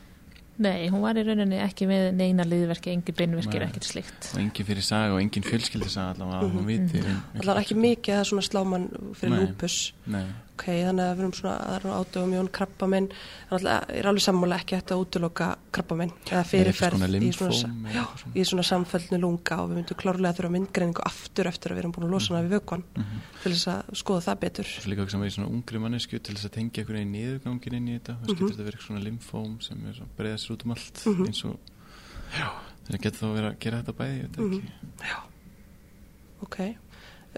Speaker 5: Nei, hún var í rauninni ekki með neina liðverki, engin beinverkir, ekkert slikt.
Speaker 3: og engin fyrir saga og engin fjölskyldisaga allavega að hún viti um,
Speaker 6: Allar ekki mikið að svona sláman fyrir lúpus.
Speaker 3: Nei,
Speaker 6: Ok, þannig að við erum svona, það er nú ádögum jón krabbaminn, þannig að ég er alveg sammála ekki að útiloka krabbaminn eða fyrirferð
Speaker 3: konar
Speaker 6: í svona, já,
Speaker 3: eitthvað svona.
Speaker 6: í svona samfellnu lunga og við myndum klárlega þurfa myndgreiningu aftur eftir að við erum búin að losa hana við vökvan til þess að skoða það betur.
Speaker 3: svo líka ekki sem er í svona ungri mannesku til þess að tengja einhvern veginn niðurgangin inn í þetta. Þess getur þetta verið svona lymfóm sem er svona breiðast út um allt eins og já, það getur þá verið að gera þetta bæði, ég veit ekki.
Speaker 6: Ok,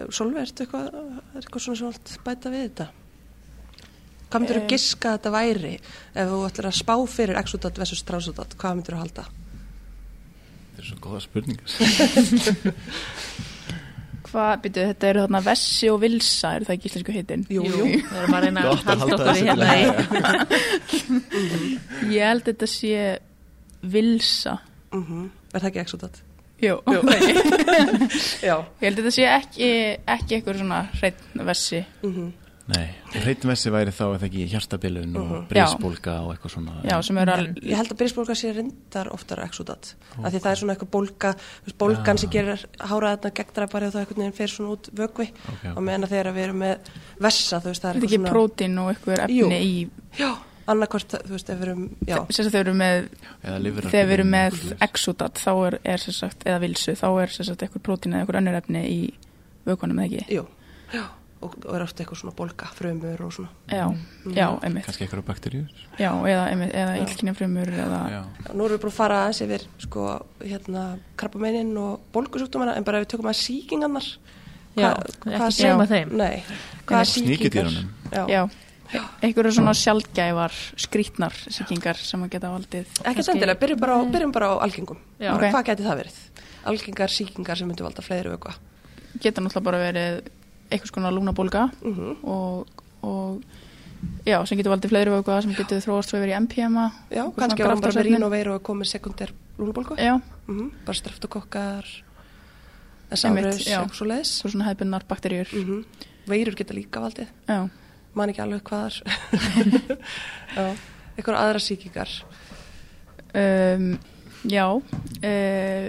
Speaker 6: Solveig, ertu eitthvað, er eitthvað svona svona allt bæta við þetta? Hvað myndir þú giska að þetta væri ef þú ætlar að spá fyrir exodat versus transodat, hvað myndir þú halda?
Speaker 3: Þetta er svo góða spurningar
Speaker 4: hvað, byrju, þetta eru þarna Vessi og Vilsa eru það ekki íslensku heitin?
Speaker 6: Jú, jú.
Speaker 5: Við erum að reyna að
Speaker 3: Gott að
Speaker 5: halda
Speaker 3: halda
Speaker 5: okkur í hérna
Speaker 4: ég held þetta sé Vilsa.
Speaker 6: Mm Er það ekki exodat?
Speaker 4: Jú,
Speaker 6: Jú. Já.
Speaker 4: ég held þetta sé ekki ekki eitthvað svona hreitn Vessi.
Speaker 6: Mm
Speaker 3: Nei, hreitmessi væri þá eða ekki hjartabilun og
Speaker 6: Mhm.
Speaker 3: brísbólga og eitthvað svona.
Speaker 4: Já, sem eru al...
Speaker 6: Ég held að byrjusbólga sé reyndar oftar exodat af því það er svona eitthvað veist, bólgan sem gerir háraðarna gegndræpari og það einhvern veginn fer svona út vögvi
Speaker 3: Ok, ok.
Speaker 6: og meðan að þegar við erum með vessa þú veist það er
Speaker 4: þetta er
Speaker 6: eitthvað
Speaker 4: ekki prótín og eitthvað efni
Speaker 6: Jú.
Speaker 4: í
Speaker 6: Já, annarkvort þú veist ef við erum
Speaker 4: sagt þegar við erum með
Speaker 3: Eða lifrar
Speaker 4: þegar við erum með exodat þá er, er sem sagt, eða vilsu, þá er sem sagt eitthvað prótín eða eitthvað önnur efni í vökunum eða ekki?
Speaker 6: Jú. Já, og, og er ofta eitthvað svona bólga, frumur og svona.
Speaker 4: Já, já, einmitt.
Speaker 3: Kannski eitthvað bakteríur.
Speaker 4: Já, eða, eða
Speaker 6: Já.
Speaker 4: illkynja frumur eða,
Speaker 6: Nú erum við búin að fara aðeins yfir sko, hérna, krabbamennin og bólgusjúkdómana en bara ef við tökum að sýkingarnar
Speaker 5: Já,
Speaker 6: Hvað-
Speaker 5: ekki
Speaker 6: hvað-
Speaker 5: gleyma þeim.
Speaker 6: Nei, hvaða sýkingar?
Speaker 3: Sníkjudýrunum.
Speaker 6: Já,
Speaker 4: einhverju svona sjaldgæfar skrítnar sýkingar sem að geta valdið
Speaker 6: ekki
Speaker 5: Kannski-
Speaker 6: endilega, byrjum bara, á, byrjum bara á algengum.
Speaker 5: Já.
Speaker 6: bara,
Speaker 4: Ok.
Speaker 6: Hvað geti það verið? Algengar sýkingar sem myndu valda fleiri vökva.
Speaker 4: Geta náttúrulega bara verið einhvers konar lúnabólga
Speaker 6: mm
Speaker 4: og, og já, sem getur valdið fleiri vöku sem getur þróast svo yfir í MPMA
Speaker 6: Já, kannski var hann bara með rín og veiru og komið sekundær lúnubólgu
Speaker 4: Já,
Speaker 6: mm bara
Speaker 4: Einmitt,
Speaker 6: SRS,
Speaker 4: já.
Speaker 6: eitthvað svo leiðis
Speaker 4: svo svona hefbunnar bakterjur
Speaker 6: mm Veirur geta líka valdið.
Speaker 4: Já,
Speaker 6: man ekki alveg hvaðar. Já, eitthvað aðra sýkingar.
Speaker 4: Um, já uh,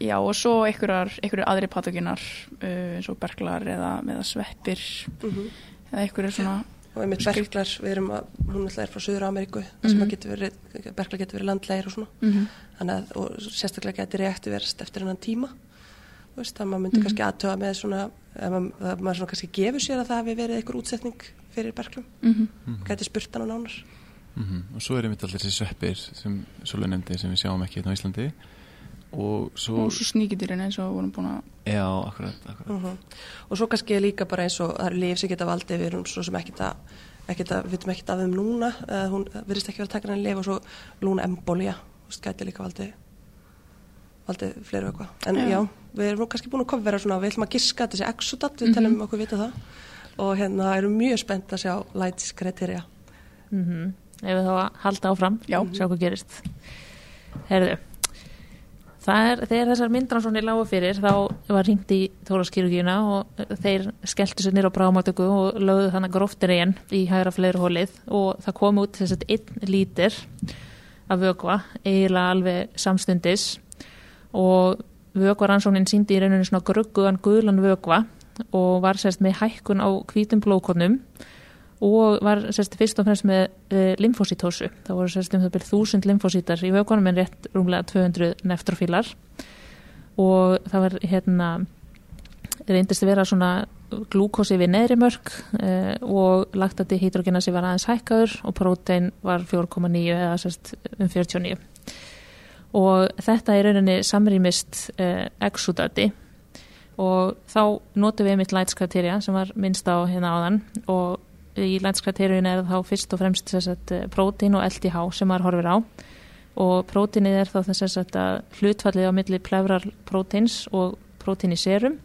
Speaker 4: já og svo einhverjar, einhverjar aðri patogenar uh, eins og berglar eða, eða sveppir.
Speaker 6: Mm
Speaker 4: eða einhverjar svona
Speaker 6: og einmitt berklar, við erum að hún alltaf er frá Suður Ameríku, þar sem
Speaker 4: Mhm.
Speaker 6: að getur verið berklar getur verið landlegir og svona.
Speaker 4: Mm
Speaker 6: þannig að, og sérstaklega getur reaktiverst eftir hennan tíma. Veist, það maður myndi
Speaker 4: Mhm.
Speaker 6: kannski aðtöða með svona að maður svona kannski gefur sér að það hafi verið einhver útsetning fyrir berklum,
Speaker 4: -hmm.
Speaker 6: getur spurt hann á nánar.
Speaker 3: Mhm. og svo er einmitt allir þessi sveppir sem Sólur nefndi sem við sjáum ekki hérna á Íslandi og svo,
Speaker 4: og svo sníkidýrin eins og vorum búin að
Speaker 3: já, akkurat, akkurat.
Speaker 6: Mhm. og svo kannski er líka bara eins og það eru lif sem geta valdið við erum svo sem ekkit að við veitum ekkit af þeim núna uh, hún virðist ekki vera að taka hann lif og svo lúna embolía, þú veist, gæti líka valdið valdið fleiri eitthvað en já.
Speaker 4: Já.
Speaker 6: við erum nú kannski búin að kofvera svona við ætlum að giska þessi exodat, við
Speaker 4: Mhm.
Speaker 6: telum okkur vita það og hérna erum mjög spennt að sjá lights kriteria
Speaker 5: mm ef við þá að halda áfram
Speaker 4: Já.
Speaker 5: sjá hvað gerist Herðu er, þegar þessar myndransónir lágu fyrir þá var hringt í Þóraskirkjuna og þeir skelltu sér nýra á brámatöku og lögðu þannig gróftir einn í hægra fleirhólið og það kom út þess að einn lítir af vökva, eiginlega alveg samstundis. Og vökvaransónin síndi í rauninu svona grugguðan guðlan vökva og var sérst með hækkun á hvítum blóðkornum. og og var sérst, fyrst og fremst með eh, e, limfósítósu. Það voru sérst, um þúsund limfósítar í vögunum en rétt rúmlega 200 neftrofílar og það var hérna, reyndist að vera svona glúkosi við neðri mörg e, eh, og lagt að dihydrogenasi var aðeins hækkaður og prótein var 4,9 eða sérst, um 49. Og þetta er rauninni samrýmist e, exudati og þá notum við mitt lightskaterja sem var minnst á hérna áðan og í lætskriteriun er þá fyrst og fremst sagt, prótín og LDH sem maður horfir á. Og prótínið er þá þess að hlutfallið á milli plevrar prótíns og prótín í serum.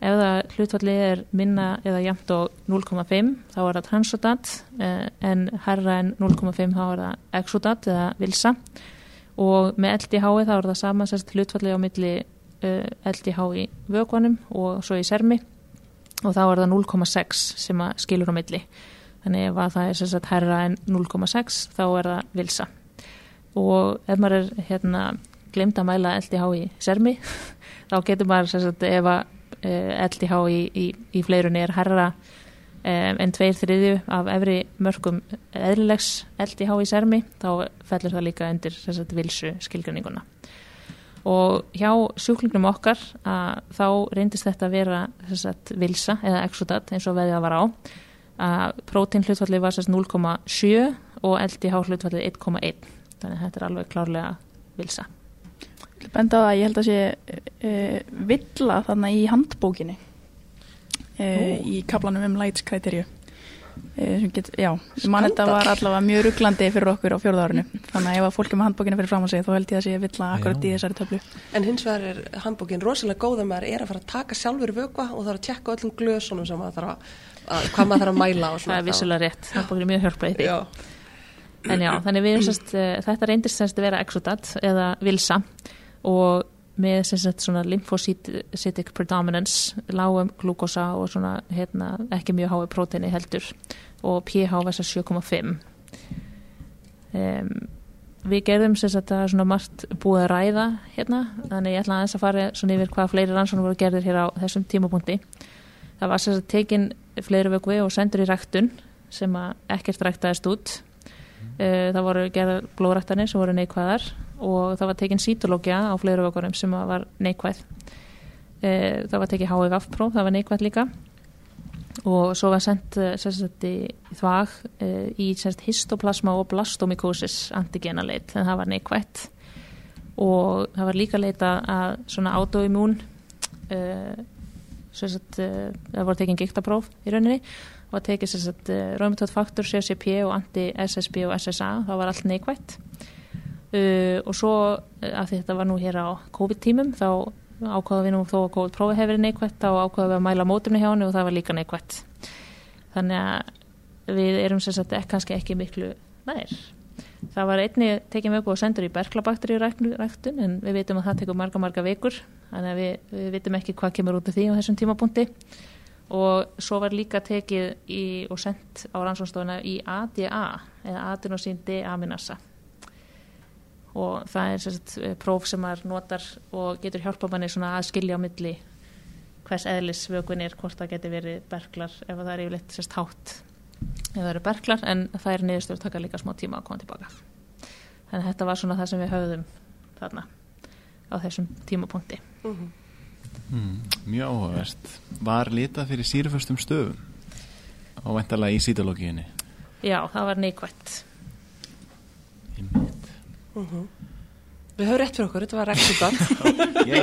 Speaker 5: Ef það hlutfallið er minna eða jæmt á 0,5 þá er það transodat eh, en herra en 0,5 þá er það exodat eða vilsa. Og með LDH þá er það sama hlutfallið á milli LDH í vökvanum og svo í sermi og þá er það 0,6 sem að skilur á milli. Þannig ef að það er sérst herra en 0,6 þá er það vilsa og ef maður er hérna glemt að mæla LDH í sermi þá getur maður sérst ef að LDH í, í, í fleirunni er herra um, en tveir þriðju af efri mörgum eðlilegs LDH í sermi þá fellur það líka undir sérst vilsu skilgruninguna og hjá sjúklingnum okkar að þá reyndist þetta að vera sagt, vilsa eða exodat eins og veðið var á. Að prótín hlutfallið var sérst 0,7 og LDH hlutfallið 1,1 þannig að þetta er alveg klárlega vilsa.
Speaker 4: Benda á það að ég held að sé uh, villa þarna í handbókinni uh, í kaplanum um lights kriterju uh, get, já, mann þetta var allavega mjög rugglandi fyrir okkur á fjórðárinu þannig að ef að fólk er með handbókina fyrir fram að sig þá held ég að sé villa akkurat í þessari töflu.
Speaker 6: En hins vegar er handbókin rosalega góð að maður er að fara að taka sjálfur vökva og það er að tjekka öllum glösunum sem maður þarf að, að hvað maður þarf að mæla og
Speaker 5: það er vissulega rétt, það bókir mjög hjálpa í því
Speaker 6: Já,
Speaker 5: En já, þannig við sérst, uh, þetta reyndist sérst að vera exodat eða vilsa og með sérst svona lymphocytic predominance, lágum glúkosa og svona hérna, ekki mjög hái próteini heldur og pH var sérst 7,5 um, Við gerðum sérst að það er svona margt búið að ræða hérna, þannig ég ætla aðeins að fara svona yfir hvað fleiri rannsóknum voru gerðir hér á þessum tímapunkti. Það var sérst að tekin fleiri vögvi og sendur í ræktun sem að ekkert ræktaðist út. Eh, það voru gerðar blóðrættanir sem voru neikvæðar og það var tekin sítológia á fleiri vökurum sem var neikvæð. Eh, það var tekið HIV-próf, það var neikvæð líka. Og svo var sendt eh, þvag eh, í sagt, histoplasma og blastomycosis antigena leit, en það var neikvætt. Og það var líka leita að svona autoimmún uh, sagt, uh, það voru tekin giktapróf í rauninni. Og var tekið uh, raumatótt faktor, CCP og anti-SSB og SSA, það var allt neikvætt uh, og svo uh, að þetta var nú hér á COVID-tímum þá ákvaða við nú þó að COVID-prófi hefur verið neikvætt þá ákvaða við að mæla mótumni hjá henni og það var líka neikvætt. Þannig að við erum ekki, kannski ekki miklu nær. Það var einni tekið mjög og sendur í berklabakteríu ræktun en við veitum að það tekur marga marga vikur þannig að við, við veitum ekki hvað kemur út af því á þessum tímapunkti. Og svo var líka tekið í, og sendt á rannsónstofuna í ADA eða og það er sérst, próf sem maður notar og getur hjálpa manni svona að skilja á milli hvers eðlis vögun er hvort það getur verið berglar ef það er yfirleitt sérst hátt. Ef það eru berglar en það er niðurstöður að taka líka smá tíma að koma tilbaka þannig að þetta var svona það sem við höfðum þarna á þessum tímapunkti.
Speaker 3: Mm, mjög áhugavert. Var litað fyrir síruföstum stöfum? Á væntalega í sítológíunni?
Speaker 5: já, það var neikvætt
Speaker 3: Einmitt.
Speaker 6: Við höfum rétt fyrir okkur, þetta var reksutat.
Speaker 3: Ég,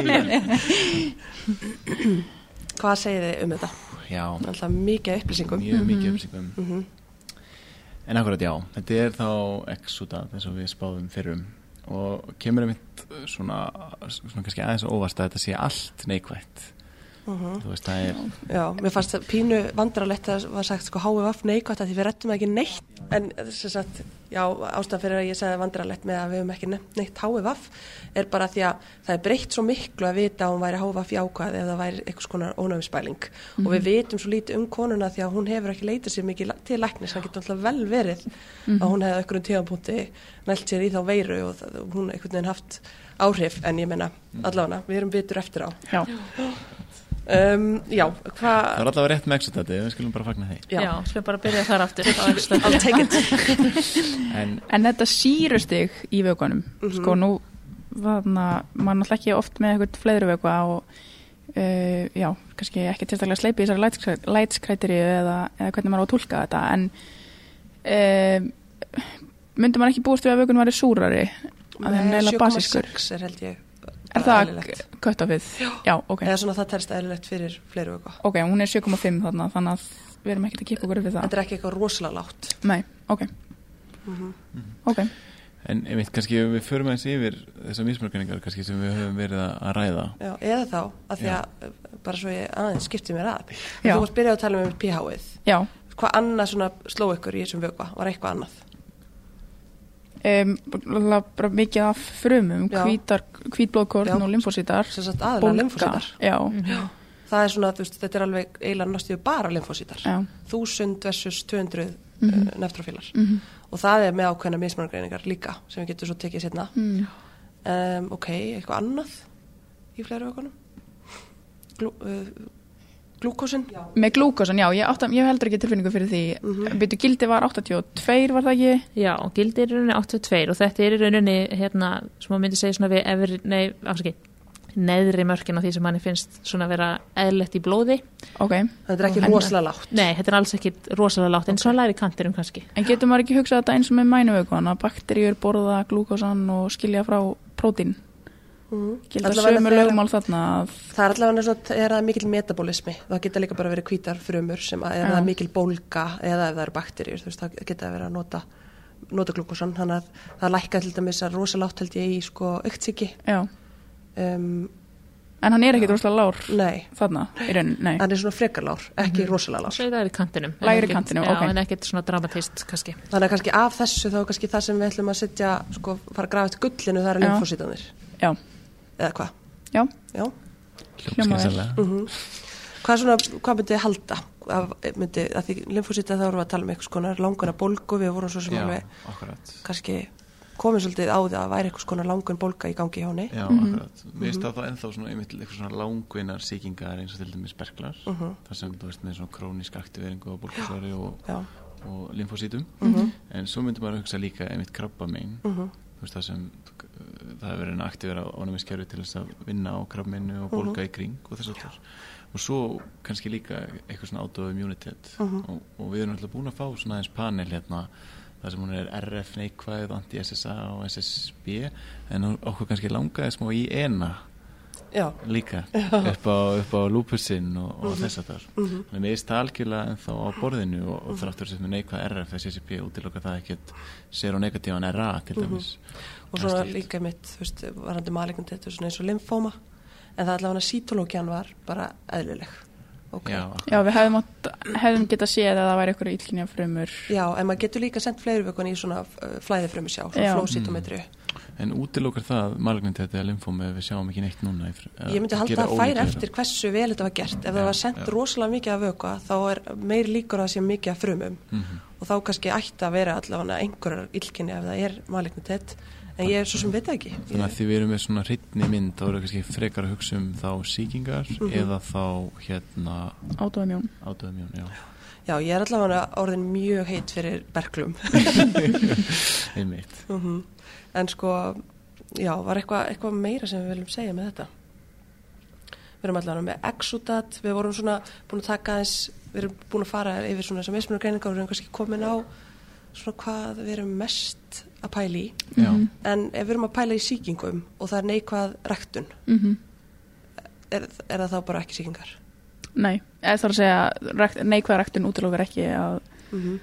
Speaker 6: Hvað segir þið um þetta?
Speaker 3: já,
Speaker 6: Alltaf mikið upplýsingum.
Speaker 3: mjög mikið upplýsingum.
Speaker 6: Mhm.
Speaker 3: En akkurat já, þetta er þá exudat eins og við spáðum fyrrum og kemur einmitt svona, svona kannski aðeins á óvart að þetta sé allt neikvætt.
Speaker 6: Mhm.
Speaker 3: Þú veist, það er,
Speaker 6: Já, mér fannst það pínu vandrarlegt að það var sagt sko HVF neikvægt að því við rettum ekki neitt. En sem sagt, já, ástæðan fyrir að ég segði vandrarlegt með að við höfum ekki nefnt neitt HVF er bara því að það er breytt svo miklu að vita að hún væri HVF jákvæð ef það væri einhvers konar ónæfisbæling og við vitum svo lítið um konuna því að hún hefur ekki leitað sér mikið til læknis, það getur alltaf vel verið að hún hefði einhverjum tíðanpunkti nælt sér í þá veiru og það, hún einhvern veginn haft áhrif. En ég menna allavega, við erum vitur eftir á.
Speaker 4: Já,
Speaker 6: um, Já,
Speaker 3: það
Speaker 6: hvað
Speaker 3: er allavega rétt með exudati, við skulum bara fagna því.
Speaker 5: já, já skulum bara byrja þar aftur.
Speaker 3: En
Speaker 4: en þetta sírustig í vökunum, sko nú maður náttúrulega ekki oft með eitthvað fleiri vökva og uh, já, kannski ekki tilstaklega sleipi í þessari lætskrætiri eða, eða hvernig maður á að tólka þetta en uh, myndi maður ekki búist við að vökun væri súrari? Að það er neila basískur?
Speaker 6: 7,6 er held ég
Speaker 4: Er það köttafið? Já, ok.
Speaker 6: Eða svona það telst eðlilegt fyrir fleiri vöku
Speaker 4: Ok, hún er 7,5 þarna, þannig að við erum ekkert að kippa okkur við það.
Speaker 6: Þetta er ekki eitthvað rosalega látt
Speaker 4: Nei, ok. Ok,
Speaker 3: En einmitt, kannski ef við förum aðeins yfir þessar mismörgningar kannski sem við höfum verið að ræða.
Speaker 6: Já, eða þá, að því
Speaker 3: Já.
Speaker 6: að bara svo ég aðeins skipti mér að
Speaker 4: Já.
Speaker 6: Þú varst byrjað að tala um pH-ið
Speaker 4: já.
Speaker 6: Hvað annað svona sló ykkur í þessum vöku? Var eitthvað annað?
Speaker 4: Um, mikið af frumum,
Speaker 6: Já.
Speaker 4: og.
Speaker 6: Sem sagt aðalega lymfosítar
Speaker 4: Já,
Speaker 6: Það er svona, veist, þetta er alveg eiginlega náttúrulega bara lymfosítar
Speaker 4: já.
Speaker 6: 1000 versus 200
Speaker 4: Mhm.
Speaker 6: mm -hmm. neftrofílar og það er með ákveðna mismörgreiningar líka sem við getum svo tekið sérna
Speaker 4: Mm.
Speaker 6: um, ok, eitthvað annað í fleiri vökunum Glú, uh, glúkosin
Speaker 4: Með glúkosan, já, ég, átta, ég heldur ekki tilfinningu fyrir því. Mm Byrju gildi var 82, var það ekki?
Speaker 5: Já, og gildi er í rauninni 82 og þetta er í rauninni hérna, sem maður myndi segja svona við efri, nei, afsaki neðri mörkin á því sem manni finnst svona að vera eðlett í blóði.
Speaker 4: Ok,
Speaker 6: þetta er ekki
Speaker 5: En-
Speaker 6: rosalega lágt.
Speaker 5: Nei, þetta er alls ekki rosalega látt en svona læri kantirum kannski.
Speaker 4: En getur maður ekki hugsað þetta eins og með mænuvökuan að bakteríur borða glúkosan og skilja frá prótín?
Speaker 6: Mm.
Speaker 4: Þarna að,
Speaker 6: það er allavega svona, er það mikil metabolismi það geta líka bara verið hvítar frumur sem að, það er mikil bólga eða ef það eru bakteríur þú veist, það geta verið að nota nota glúkosan, þannig að það lækka til dæmis að rosalátt held ég í sko auktsíki
Speaker 4: já.
Speaker 6: um,
Speaker 4: En hann er ekki droslega lár
Speaker 6: nei,
Speaker 4: þarna, í raunin, nei.
Speaker 6: hann er svona frekarlár ekki mm rosalega lár
Speaker 5: Svo er það í kantinum ekkert-
Speaker 4: kantinum,
Speaker 5: já,
Speaker 4: ok.
Speaker 5: en ekkert svona dramatist kannski
Speaker 6: þannig að kannski af þessu þá er kannski það sem við ætlum að setja sko, fara að grafa eftir gullinu, það eru
Speaker 4: Já.
Speaker 6: lymfosítanir
Speaker 4: Já,
Speaker 6: eða hvað,
Speaker 4: já,
Speaker 6: já
Speaker 4: vel.
Speaker 3: Hljómskynsalega.
Speaker 6: mm hvað, svona, hvað myndi þið halda af, myndi, að því lymfosíta þá erum við að tala um einhvers konar languna bólgu við vorum svo sem
Speaker 3: Já,
Speaker 6: alveg
Speaker 3: akkurat.
Speaker 6: kannski komið svolítið á því að væri einhvers konar langun bólga í gangi hjá henni
Speaker 3: Já, akkurat. Mér finnst það þá ennþá svona einmitt eitthvað svona langvinnar sýkingar eins og til dæmis berklar.
Speaker 6: Mhm.
Speaker 3: þar sem þú veist með svona krónísk aktiveringu á bólkusvari og, og lymfosítum.
Speaker 6: Mhm.
Speaker 3: En svo myndi maður hugsa líka einmitt krabbamein.
Speaker 6: Mhm.
Speaker 3: Veist það sem uh, það hefur verið en aktivera ánæmiskerfi til þess að vinna á krabbameinu og bólga í kring og þess að og svo kannski líka eitthvað svona autoimmunitet
Speaker 6: Mhm.
Speaker 3: og, og við erum alltaf búin að fá svona aðeins panel hérna þar sem hún er RF neikvæð, anti-SSA og SSB en okkur kannski langaði smá í ENA
Speaker 6: Já,
Speaker 3: líka upp á, upp á lúpusinn og, og
Speaker 6: Mhm.
Speaker 3: þess að það þannig mér er það algjörlega ennþá á borðinu og,
Speaker 6: Mhm.
Speaker 3: og þráttur sem er neikvað RF SCP útiloka það ekkert sér á negatívan RA til dæmis.
Speaker 6: Mhm. og svona líka mitt, þú veist, varandi malignandi þetta er svona eins og lymfóma en það allavega sítológian var bara eðlileg. Ok,
Speaker 3: Já,
Speaker 4: Já, við hefðum, átt, hefðum getað séð að það væri eitthvað ítlkinja frumur.
Speaker 6: Já, en maður getur líka sendt fleiri vökun í svona uh, flæði frömmu sjá, svona
Speaker 4: Já.
Speaker 6: flósítometri
Speaker 3: en útilokar það malignandi þetta er lymfóm ef við sjáum ekki neitt núna
Speaker 6: Ég myndi halda að færa eftir hversu vel þetta var gert ef
Speaker 3: Já,
Speaker 6: það var sendt
Speaker 3: já.
Speaker 6: rosalega mikið af vöka þá er meir líkur að það sé mikið af frumum
Speaker 3: Mhm.
Speaker 6: og þá kannski ætti að vera allavega einhverjar illkinni ef það er malignitet en ég er svo sem veit ekki
Speaker 3: Þannig að
Speaker 6: ég,
Speaker 3: því við erum með svona hreitni mynd þá erum við kannski frekar að hugsa um þá síkingar
Speaker 6: Mhm.
Speaker 3: eða þá hérna
Speaker 4: Átóðumjón.
Speaker 3: átöðumjón, já,
Speaker 6: Já, ég er allavega orðin mjög heitt fyrir berglum
Speaker 3: einmitt
Speaker 6: Mhm. En sko já, var eitthvað eitthva meira sem við viljum segja með þetta? Við erum allavega með exudat, við vorum svona búin að taka aðeins, við erum búin að fara yfir svona þessar mismunum greiningar og við erum kannski komin á svona hvað við erum mest að pæla í.
Speaker 3: Já,
Speaker 6: en ef við erum að pæla í sýkingum og það er neikvað rektun
Speaker 4: Mm
Speaker 6: er, er það þá bara ekki sýkingar?
Speaker 4: Nei, eða þarf að segja, rekt, neikvæða rektun útilokar ekki að,
Speaker 6: mm -hmm.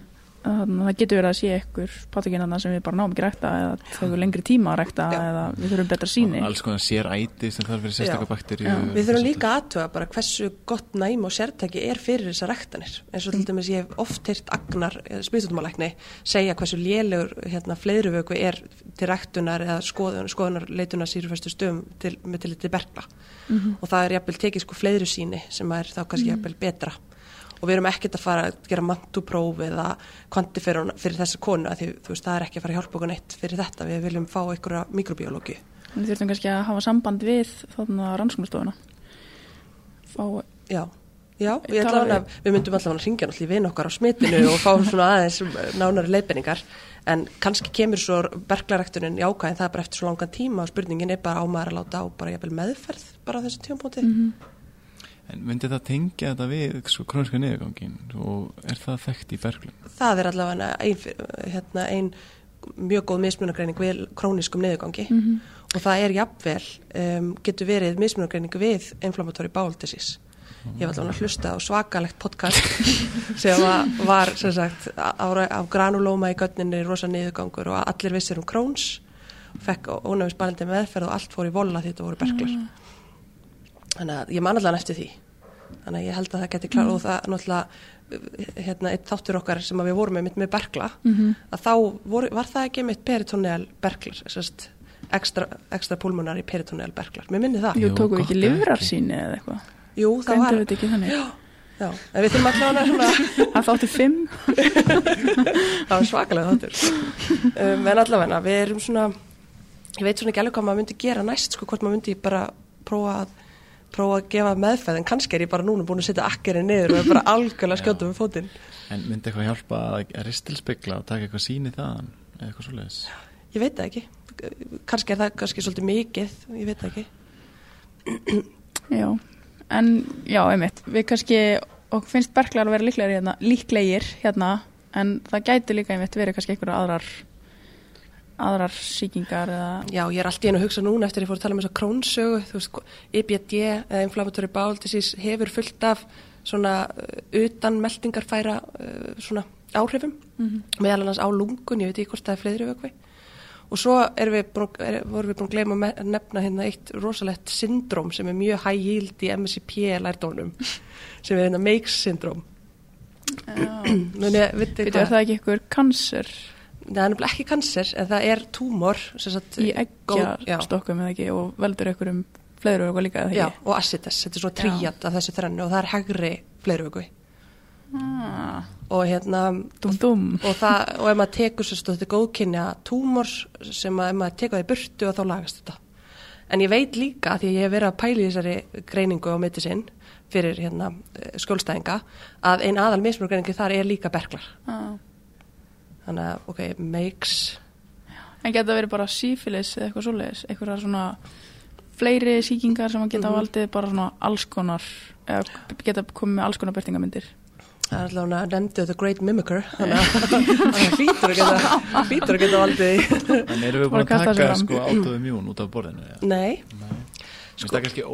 Speaker 4: Að þarna, það getur verið að sé ykkur pátakinna sem við bara náum ekki að rekta eða það er lengri tíma að rekta
Speaker 6: Já.
Speaker 4: eða við þurfum betra síni.
Speaker 3: alls konar sér æti sem þarf
Speaker 6: Já.
Speaker 3: bakteríu
Speaker 4: Já.
Speaker 6: Við þurfum líka aðtuga bara hversu gott næm og sértæki er fyrir þessar rektanir. eins og til dæmis ég hef oft heyrt agnar spýtutumalækni segja hversu lélegur hérna, fleiruvöku er til rektunar eða skoðun, skoðunar leitunar sýrufæstu stöðum til, með til þetta bergla
Speaker 4: Mhm.
Speaker 6: og það er jafnvel tekið sko fleiru síni sem er þá kannski jafnvel betra og við erum ekkert að fara að gera mantupróf eða kvantifera fyrir þessa konu að því þú veist það er ekki að fara að hjálpa okkur neitt fyrir þetta við viljum fá einhverja mikrobiológi
Speaker 4: Við þurfum kannski að hafa samband við þarna rannsóknastofuna. Fá,
Speaker 6: Já, já að við myndum allavega að ringja náttúrulega í vin okkar á smitinu og fá svona aðeins nánari leiðbenningar en kannski kemur svo berglarektunin jákvæð en það bara eftir svo langan tíma og spurningin er bara á maður að láta á bara meðferð bara á þessu tímapunkti.
Speaker 4: Mhm.
Speaker 3: En myndi það tengja þetta við sko, króniska niðurgangin og er það þekkt í berglum?
Speaker 6: Það er allavega ein, hérna, ein mjög góð mismunagreining við króniskum neðugangi
Speaker 4: Mhm.
Speaker 6: og það er jafnvel, um, getur verið mismunagreining við inflammatory bowel disease. Ég var allavega að hlusta á svakalegt podcast sem var, var sem sagt, á, á granulóma í gönninni rosa niðurgangur og allir vissir um Crohn's fekk ónæmisbælindi meðferð og allt fór í vola því þetta voru berglar. Þannig að ég man allan eftir því. Þannig að ég held að það geti klar og það náttúrulega hérna, eitt þáttur okkar sem að við vorum með mitt með bergla
Speaker 4: Mhm.
Speaker 6: að þá voru, var það ekki mitt peritonel berglar, sérst ekstra, ekstra pulmonar í peritonel berglar. Mér minni það.
Speaker 4: Jú,
Speaker 3: gott
Speaker 4: ekki
Speaker 3: ef ekki.
Speaker 4: livrarsýni eða eitthvað.
Speaker 6: Jú, það var,
Speaker 4: þannig.
Speaker 6: já, en við þurfum að svona
Speaker 4: Það þáttu fimm.
Speaker 6: það var svakalega þáttur um, en allavega við erum svona ég veit svona ekki alveg hvað maður myndi gera næst sko hvort maður myndi bara prófa að prófa að gefa meðferð en kannski er ég bara núna búin að setja akkerinn niður og er bara algjörlega skjóta með fótinn.
Speaker 3: En myndi eitthvað hjálpa að ristilspegla og taka eitthvað síni þaðan eða eitthvað svoleiðis?
Speaker 6: ég veit það ekki. Kannski er það kannski svolítið mikið ég veit það ekki.
Speaker 4: Já, en já, einmitt, við kannski, okkur finnst berklar að vera líklegir hérna, líklegir hérna, en það gæti líka einmitt verið kannski einhverja aðrar, aðrar sýkingar eða,
Speaker 6: já ég er alltaf einu að hugsa núna eftir ég fór að tala um þess að krónsögu þú veist, IBD eða inflammatory bowel disease hefur fullt af svona uh, utan meldingarfæra uh, svona áhrifum meðal annars á lungun, ég veit ekki hvort það er fleiri vökvi. Og svo við búin, er, vorum við búin að gleyma að nefna hérna eitt rosalegt syndróm sem er mjög high yield í MSCP lærdónum sem er hérna Makes syndróm. Muni, viti
Speaker 4: veitu, er það ekki einhver kanser
Speaker 6: það er nefnilega ekki kanser en það er túmor sagt,
Speaker 4: í eggjastokkum eða ekki og veldur einhverjum fleiri eitthvað líka
Speaker 6: Já, og acides, þetta er svona tríat af þessu þrennu og það er hægri fleiruvöku.
Speaker 4: Ah,
Speaker 6: og hérna
Speaker 4: dum dum.
Speaker 6: og, það, og ef maður tekur svo stótti góðkynja túmors sem að ef maður tekur það í burtu og þá lagast þetta. En ég veit líka því að ég hef verið að pæla í þessari greiningu á medicin fyrir hérna eh, skjólstæðinga að ein aðal mismunugreiningi þar er líka berglar
Speaker 4: Ah.
Speaker 6: Þannig að ok, makes
Speaker 4: En geta verið bara sífilis eða eitthvað svoleiðis, eitthvað svona fleiri sýkingar sem að geta
Speaker 6: Mhm.
Speaker 4: valdið bara svona alls konar, eða geta komið með alls konar byrtingamindir.
Speaker 6: það er allavega nefndu The Great Mimicker þannig að hlýtur að geta hlýtur að geta valdið
Speaker 3: En erum við búin að taka sko autoimmune út af borðinu? Ja?
Speaker 6: Nei,
Speaker 3: Sko, það er kannski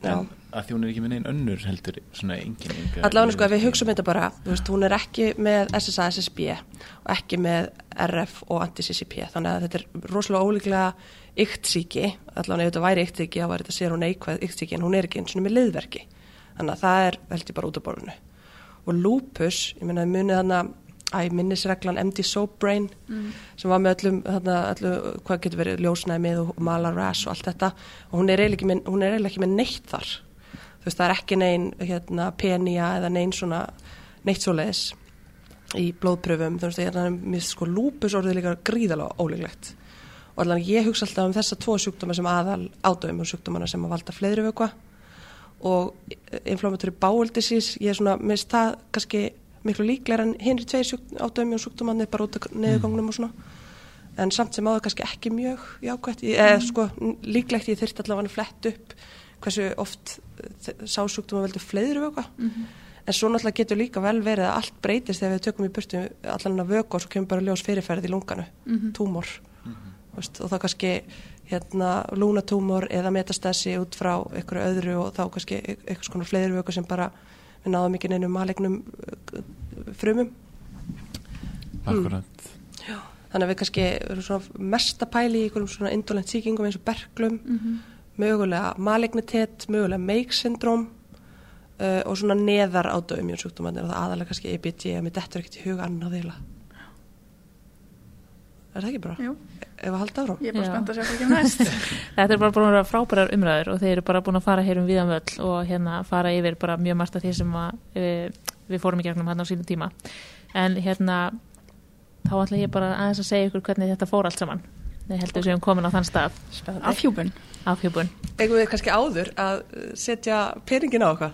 Speaker 3: en að því hún er ekki með neinn önnur heldur svona engin
Speaker 6: Allavega sko ef við hugsaum þetta bara, veist, hún er ekki með SSA, SSB og ekki með RF og anti-CCP þannig að þetta er rosalega ólíklega yktsíki, allavega ef þetta væri yktsíki þá væri þetta sér hún neikvæð yktsíki en hún er ekki eins og með liðverki, þannig að það er held ég bara út af borðinu. Og lupus, ég meina munið þarna æ, minnisreglan MD Soap Brain sem var með öllum, þarna, öllu, hvað getur verið ljósnæmið og mala rash og allt þetta. Og hún er eiginlega ekki með, neitt þar. Þú veist, það er ekki neinn hérna, penía eða neinn svona neitt svoleiðis í blóðpröfum, þú veist, hérna er mér sko lúpus orðið líka gríðalega ólíklegt. Og allan ég hugsa alltaf um þessa tvo sjúkdóma sem aðal ádöfum og sjúkdómana sem að valda fleiri vökva. Og inflammatory bowel disease, ég er svona, minnst það kannski miklu líklega en hinn er tveir ádöfum og sjúkdómanir bara út af neðugangnum og svona. En samt sem áður kannski ekki mjög jákvæmt, eða sko líklegt ég þyrst allavega að flett upp hversu oft sásjúkdóma veldur fleiri vökva en svo náttúrulega getur líka vel verið að allt breytist þegar við tökum í burtu allan að vöku og svo kemur bara ljós fyrirferð í lunganu túmor veist, og það kannski hérna lúnatúmor eða metastasi út frá einhverju öðru og þá kannski einhvers konar fleiri vöku sem bara við náðum ekki neinum malignum uh, frumum.
Speaker 3: Akkurat.
Speaker 6: Þannig að við kannski erum svona mesta pæli í einhverjum svona indolent sýkingum eins og berglum mögulega malignitet, mögulega make syndróm uh, og svona neðar á döfum sjúkdómanir og það aðalega kannski EBG að mér dettur ekkert í huga annað eila Er það ekki bara?
Speaker 4: Jú.
Speaker 6: Ef að halda árum?
Speaker 4: Ég er bara spennt að sjá hvað ekki næst.
Speaker 5: Þetta er bara búin að vera frábærar umræður og þeir eru bara búin að fara hér um viðan völl og hérna fara yfir bara mjög margt af því sem að, við, við fórum í gegnum hann á sínum tíma. En hérna, þá ætla ég bara aðeins að segja ykkur hvernig þetta fór allt saman. Ég heldur sem komin á þann stað, afhjúbun.
Speaker 6: Eigum við kannski áður að setja peningin á okkar?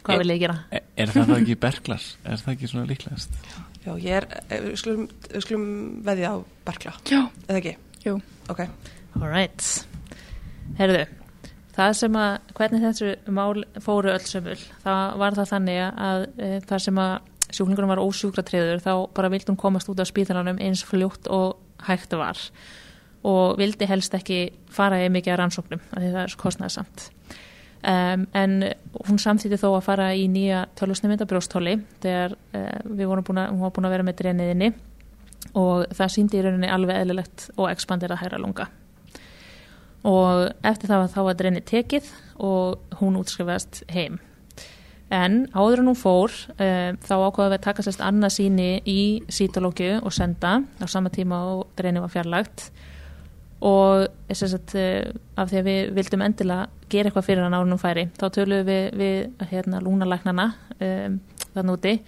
Speaker 5: Hvað vil ég gera?
Speaker 3: Er, er það þá ekki berglar? Er það ekki svona líklegast?
Speaker 6: Já, ég er, eh, við skulum, við skulum veðja á berkla,
Speaker 4: Já.
Speaker 6: eða ekki?
Speaker 4: Jú.
Speaker 6: Ok,
Speaker 5: Alright. Herðu, það sem að, hvernig þessu mál fóru öll sömul, það var það þannig að e, þar sem að sjúklingunum var ósjúkratriður þá bara vildi hún komast út af spítalanum eins fljótt og hægt var og vildi helst ekki fara í mikið að rannsóknum af því það er svo kostnæðsamt. Um, en hún samþýtti þó að fara í nýja tölusnumynda brjóstóli þegar uh, við vorum búin að, hún var búin að vera með dreniðinni og það síndi í rauninni alveg eðlilegt og expandera hæra lunga. Og eftir það var þá að drenni tekið og hún útskrifaðist heim. En áður en hún fór um, þá ákvaði við að taka sérst annað síni í sítológiu og senda á sama tíma og drenni var fjarlagt og sérst, uh, af því að við vildum endilega gera eitthvað fyrir hann árunum færi þá töluðum við, við hérna, lúnalæknana um, þann úti.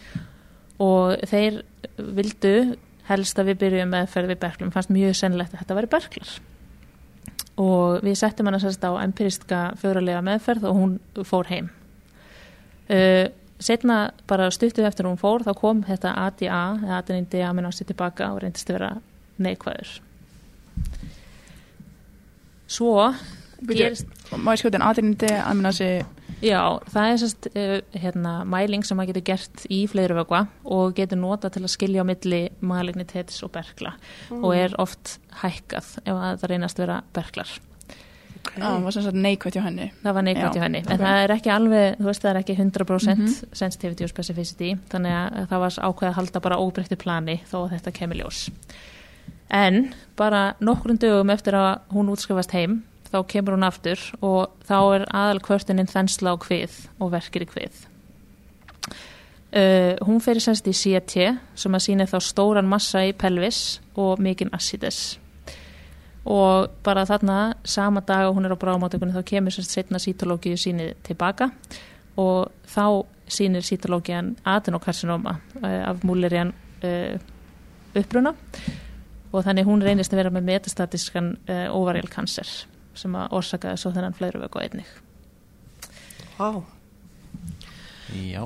Speaker 5: Og þeir vildu helst að við byrjum meðferð við berklum fannst mjög sennilegt að þetta væri berklar. Og við settum hana sérst á empiriska fjóralega meðferð og hún fór heim. Uh, setna bara stuttu eftir hún fór þá kom þetta ADA eða adenin D-aminasi tilbaka og reyndist að vera neikvæður svo gerist
Speaker 4: Má ég skjóta en aðrindi að minna sig
Speaker 5: Já, það er sérst uh, hérna, mæling sem maður getur gert í fleiri vögva og getur nota til að skilja á milli malignitetis og berkla og er oft hækkað ef að það reynast vera berklar.
Speaker 4: Já, það var sagt neikvægt hjá henni.
Speaker 5: Það var neikvægt
Speaker 4: Já,
Speaker 5: hjá henni, en það er ekki alveg, þú veist það er ekki 100% sensitivity og specificity, þannig að það var ákveð að halda bara óbreyttu plani þó að þetta kemur ljós. En bara nokkrum dögum eftir að hún útskrifast heim, þá kemur hún aftur og þá er aðal kvörtunin þensla á hvið og verkir í hvið. Uh, hún fer semst í CT sem að sína þá stóran massa í pelvis og mikinn assides og bara þarna sama dag og hún er á bráðmátökunni þá kemur semst setna sítológíu sínið tilbaka og þá sínir sítológian adenokarsinoma uh, af múlerian uh, uppruna og þannig hún reynist að vera með metastatiskan uh, óvarjál kanser sem að orsaka svo þennan fleiri vöku einnig.
Speaker 6: Vá,
Speaker 3: Já.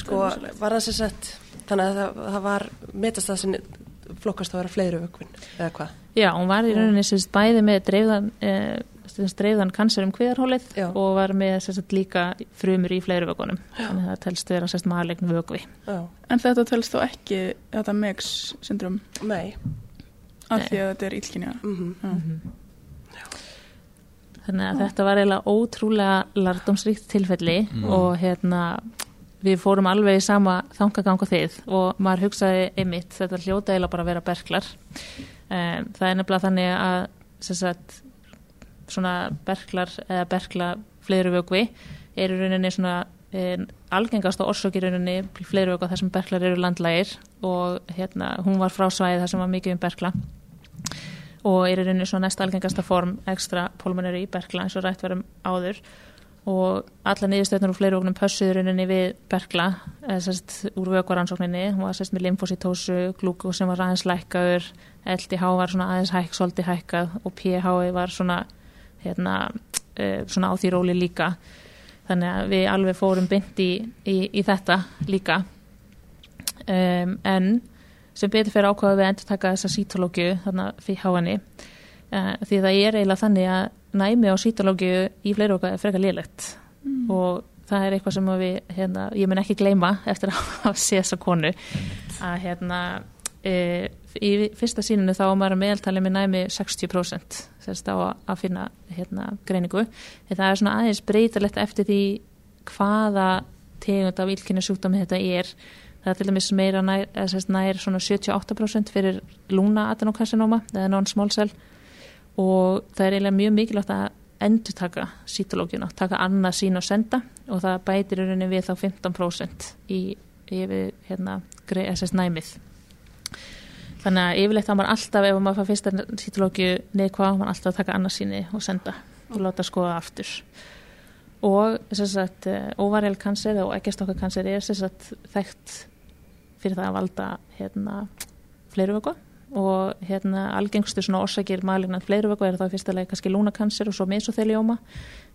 Speaker 6: sko var það sér sett þannig að það, það var metast það sem flokkast að vera fleiri vökvin eða hvað?
Speaker 5: Já, hún var í rauninni sérst bæði með dreifðan, eh, dreifðan kanser um kviðarhólið
Speaker 6: Já.
Speaker 5: og var með sérst líka frumur í fleiri vökunum. Þannig að það telst vera sérst maðurlegn vökvi.
Speaker 6: Já,
Speaker 4: En þetta telst þó ekki þetta MEX syndrom
Speaker 6: nei
Speaker 4: af því að þetta er illkynja.
Speaker 6: mm
Speaker 4: Já.
Speaker 5: Þannig að þetta var eiginlega ótrúlega lardómsríkt tilfelli og hérna við fórum alveg í sama þangagang og þið og maður hugsaði einmitt þetta hljóta eiginlega bara að vera berklar. Um, það er nefnilega þannig að sem sagt, svona berklar eða berkla fleiruvögvi er í rauninni svona um, algengasta orsök í rauninni fleiruvögva þar sem berklar eru landlægir og hérna hún var frá svæði þar sem var mikið um berkla og er í rauninni svo næst algengasta form ekstra pulmonary berkla eins og rætt verðum áður. Og alla niðurstöðnur úr fleiri ógnum pössuður rauninni við berkla eða sérst úr vökvaransókninni hún var sérst með lymfositósu, glúku sem var aðeins lækkaður, LDH var svona aðeins hækk, svolítið hækkað og pH var svona hérna, uh, svona á því róli líka þannig að við alveg fórum bynd í, í, í þetta líka. Um, en sem betur fyrir ákvaða við endur taka þessa sítológiu þarna fyrir háanni uh, því það er eiginlega þannig að næmi á sítológiu í fleiri okkar er frekar lélegt. Og það er eitthvað sem að við, hérna, ég mun ekki gleyma eftir að séð þessa konu. Að hérna uh, í fyrsta síninu þá var maður að meðaltali með næmi 60% þess að að finna hérna greiningu. Það er svona aðeins breytalegt eftir því hvaða tegund af ílkinni sjúkdómi þetta er. Það er til dæmis meira nær, sérst nær svona 78% fyrir lúna adenokarsinóma eða non-small cell. Og það er eiginlega mjög mikilvægt að endur taka sítológina, taka annað sín og senda og það bætir rauninni við þá 15% í yfir hérna, grei, eða sérst næmið þannig að yfirleitt þá maður alltaf ef maður fær fyrsta sítológiu neikvað, maður alltaf að taka annað síni og senda og láta skoða aftur. Og þess að óvarjál kanser og ekkjastokkarkanser er þess að þekkt fyrir það að valda hérna, fleiruvöku og hérna, algengstu svona orsakir malignan fleiruvöku er þá fyrsta leið kannski lúnakanser og svo mesothelióma